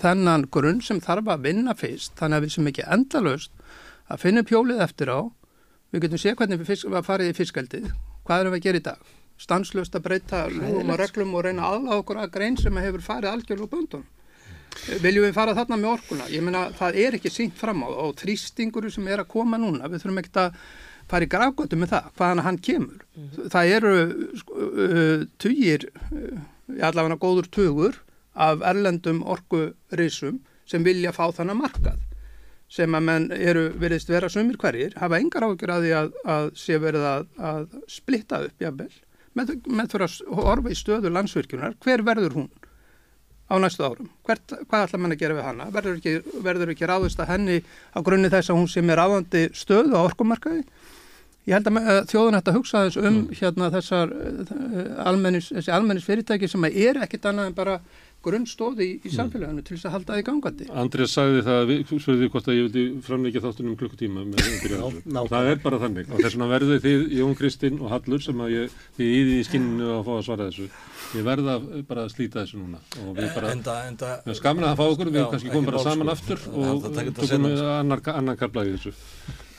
þennan grunn sem þarf að vinna fyrst. Þannig að við sem ekki endalaust að finna pjólið eftir á. Við getum séð hvernig við fisk, var farið í fiskaldið hvað erum við að gera í dag? Stanslöst að breyta lúum og reglum og reyna aðláð okkur að grein sem hefur farið algjörlega úr böndun viljum við fara þarna með orkuna? Ég meina það er ekki sínt fram á og þrýstingur sem er að koma núna við þurfum ekkert að fara í grafgötu með það hvaðan hann kemur. Það eru sko, uh, tugir uh, allavega góður tugur af erlendum orkurisum sem vilja fá þannig markað sem að menn eru veriðst vera sumir hverjir hafa engar ágjör að því að, að sé verið að, að splitta upp jafnvel. Með, með fyrir að horfa í stöðu landsvirkjunar. Hver verður hún á næstu árum. Hvert, hvað ætla mann að gera við hana? Verður ekki, verður ekki ráðist að henni á grunni þess að hún sem er ráðandi stöðu á orkumarkaði? Ég held að þjóðun ætti að hugsa þess um hérna þessar almennis, þessi almennis fyrirtæki sem er ekkit annað en bara grunnstóði í, í samfélaginu til þess að halda því gangandi. Andrés sagði það, við spurði hvort að ég vildi framleikja þáttunum klukkutíma með [LAUGHS] byrja Já, þessu. Það er bara þannig og þess vegna verðu þið Jón Kristinn og Hallur sem að ég, þið íði í skinninu að fá að svara þessu. Ég verða bara að slíta þessu núna og við bara, Enda, enda, við skamin að fá okkur, við Já, kannski komum bara saman sko. aftur og það tökum við annar, annar í þessu.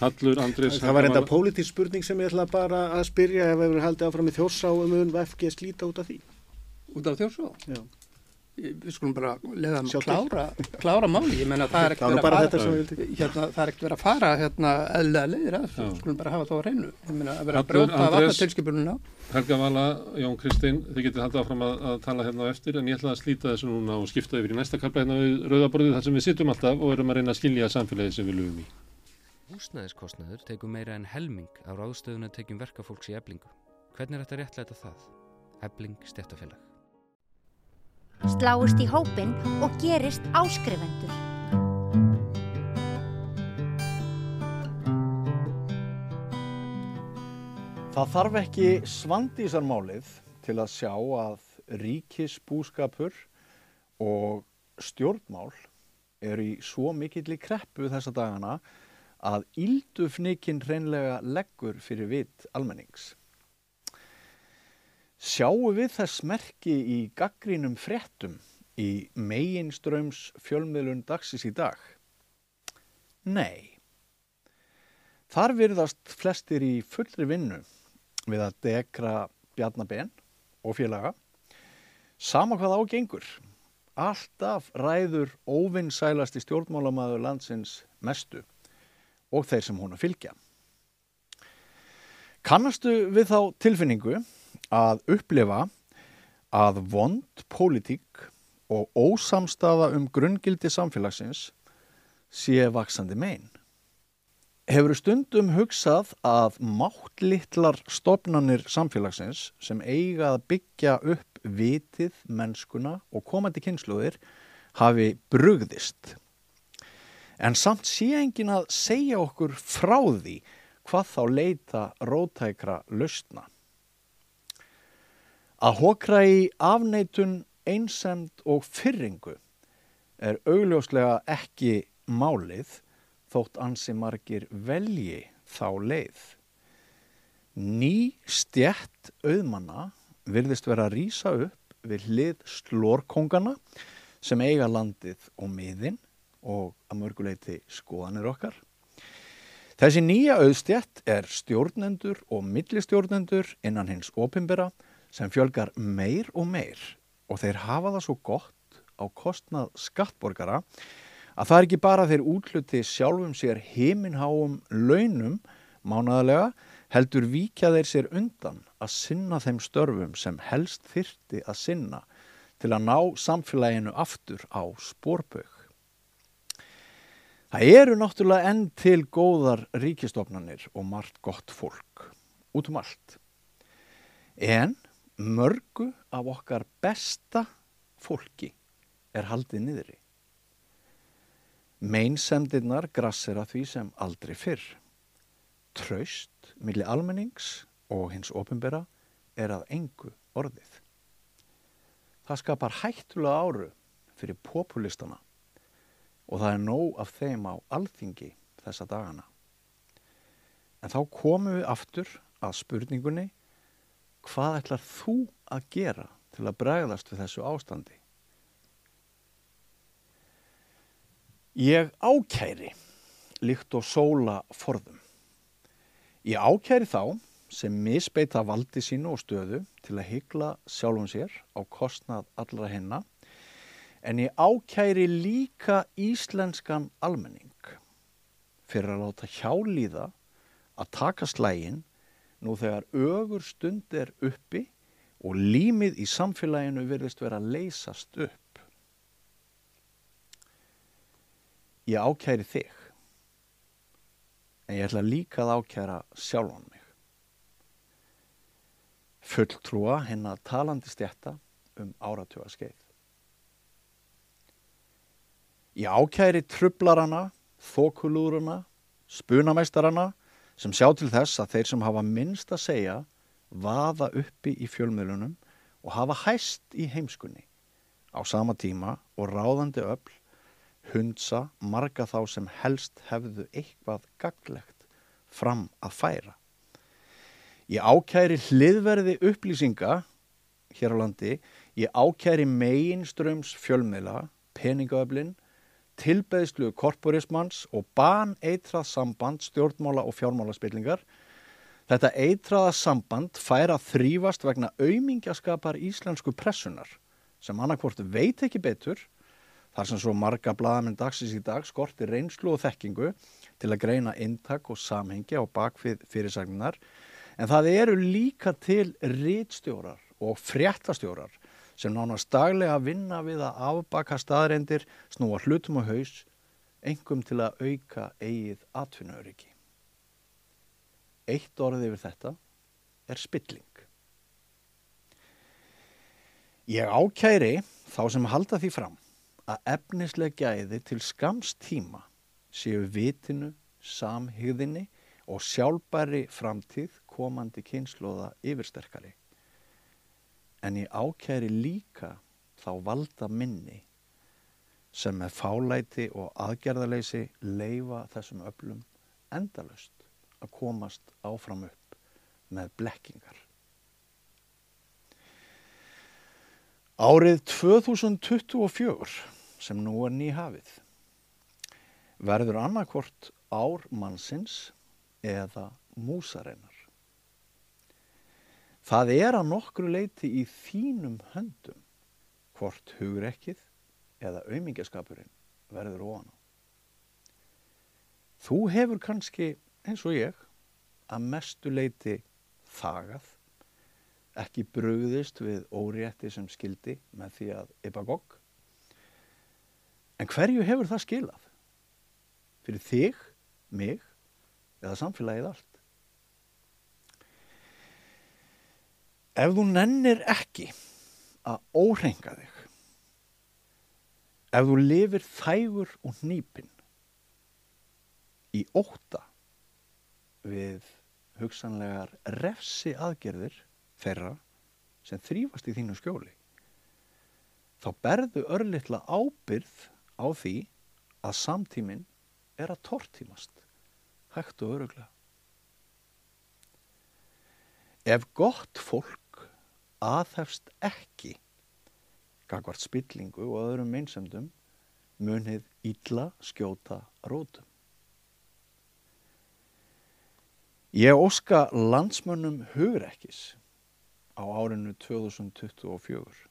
Hallur, Andrés, Það var enda Vala- pólitísk spurning sem ég ætla bara að spyrja ef við verðum haldið áfram í þjórsá um mun VFG slíta út af því. Út af þjórsó? Já. Við skulum bara leiða að Sjá til. klára, klára máli. Ég menna það er Það ekkert verið þetta að sem fara, hérna, það er ekkert verið að fara hérna eðlega leiðir að. Við skulum bara hafa það á reynu. Ég menna að vera að brjóta að vatna tilskipununa. Helga Vala, Jón Kristinn, þið getið haldið áfram að, að tala hérna á eftir en ég ætla að slíta þessu núna og skipta yfir í næsta kapla hérna við rauðaborðið þar sem við sittum alltaf og erum að reyna að skilja samfélagið sem við lufum í. Húsnæðiskostnaður tekur meira en helming á ráðstöðuna tekjum verkafólks í eblingu. Hvernig er þetta réttlæta það? Ebling stjættafélag. Sláist í hópin og gerist áskrifendur. Það þarf ekki svandísarmálið til að sjá að ríkisbúskapur og stjórnmál eru í svo mikill í kreppu þessa dagana að íldufnikinn reynlega leggur fyrir vit almennings. Sjáu við þess merki í gaggrínum fréttum í meginströms fjölmiðlun dagsins í dag? Nei. Þar virðast flestir í fullri vinnu við að dekra bjarnabenn og félaga. Sama hvað ágengur. Alltaf ræður óvinnsælasti stjórnmálamæður landsins mestu og þeir sem hún að fylgja. Kannastu við þá tilfinningu að upplifa að vond pólitík og ósamstafa um grunngildi samfélagsins sé vaksandi megin. Hefur stundum hugsað að máttlittlar stopnarnir samfélagsins sem eiga að byggja upp vitið, mennskuna og komandi kynsluðir hafi brugðist. En samt sé engin að segja okkur frá því hvað þá leita rótækra lausna. Að hokra í afneitun einsemd og fyrringu er augljóslega ekki málið þótt ansi margir velji þá leið. Ný stjætt auðmanna virðist vera að rýsa upp við hlið slórkongana sem eiga landið og miðin og að mörguleiti skoðanir okkar. Þessi nýja auðstjætt er stjórnendur og millistjórnendur innan hins opimbera sem fjölgar meir og meir og þeir hafa það svo gott á kostnað skattborgara að það er ekki bara þeir útluti sjálfum sér heiminháum launum mánadalega heldur víkja þeir sér undan að sinna þeim störfum sem helst þyrti að sinna til að ná samfélaginu aftur á spórbaug. Það eru náttúrulega enn til góðar ríkistofnanir og margt gott fólk út um allt. En mörgu af okkar besta fólki er haldið niðri. Meinsemdirnar grassir að því sem aldrei fyrr. Traust millir almennings og hins ofinbera er að engu orðið. Það skapar hættulega áru fyrir populistana og það er nóg af þeim á alþingi þessa dagana. En þá komum við aftur að spurningunni hvað ætlar þú að gera til að bregðast við þessu ástandi? Ég ákæri líkt og sóla forðum. Ég ákæri þá sem misbeita valdi sínu og stöðu til að hyggla sjálfum sér á kostnað allra hennar en ég ákæri líka íslenskan almenning fyrir að láta hjálíða að taka slægin nú þegar ögur stund er uppi og límið í samfélaginu verðist vera að leysast upp. Ég ákæri þig, en ég ætla líka að ákæra sjálfan mig. Fulltrúa hennar talandi stjætta um áratuga skeið. Ég ákæri trublarana, þokulúruna, spunameistarana sem sjá til þess að þeir sem hafa minnst að segja vaða uppi í fjölmiðlunum og hafa hæst í heimskunni á sama tíma og ráðandi öll hundsa marga þá sem helst hefðu eitthvað gaglegt fram að færa. Ég ákæri hliðverði upplýsinga hér á landi, ég ákæri meginströms fjölmiðla, peningaöflin, tilbeðslu korporismans og ban eitrað samband stjórnmála og fjármálaspillingar. Þetta eitraða samband fær að þrýfast vegna aumingjaskapar íslensku pressunar sem annarkvort veit ekki betur þar sem svo marga bladamenn dagsins í dag skorti reynslu og þekkingu til að greina intak og samhengi á bakfið fyrirsagnar en það eru líka til rítstjórar og fréttastjórar sem nánast daglega vinna við að afbaka staðreindir, snúa hlutum á haus, engum til að auka eigið atvinnauriki. Eitt orðið yfir þetta er spilling. Ég ákæri þá sem halda því fram að efnislega gæði til skamst tíma séu vitinu, samhigðinni og sjálfbæri framtíð komandi kynnslóða yfirsterkari. En ég ákæri líka þá valda minni sem með fálæti og aðgerðaleysi leifa þessum öflum endalust að komast áfram upp með blekkingar. Árið 2024 sem nú er nýhafið verður annarkvort ár mannsins eða músareinar. Það er að nokkru leiti í þínum höndum hvort hugrekkið eða auðmingjaskapurinn verður ofan á. Þú hefur kannski eins og ég að mestu leiti þagað, ekki brugðist við órétti sem skildi með því að ypa gogg. En hverju hefur það skilað? Fyrir þig, mig eða samfélagið allt? Ef þú nennir ekki að óhreinga þig, ef þú lifir þægur og nýpinn í óta við hugsanlegar refsi aðgerðir þeirra sem þrýfast í þínu skjóli, þá berðu örlittla ábyrð á því að samtíminn er að tortímast, hægt og öruglega. Ef gott fólk aðhefst ekki gagvart spillingu og öðrum meinsemdum munið illa skjóta rótum. Ég óska landsmönnum hugrekkis á árinu 2024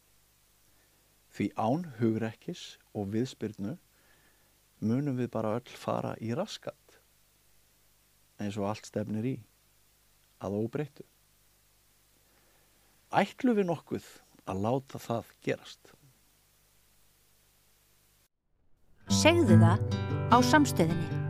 því án hugrekkis og viðspyrnu munum við bara öll fara í raskat eins og allt stefnir í að óbreyttu ætlu við nokkuð að láta það gerast. Segðu það á samstöðinni.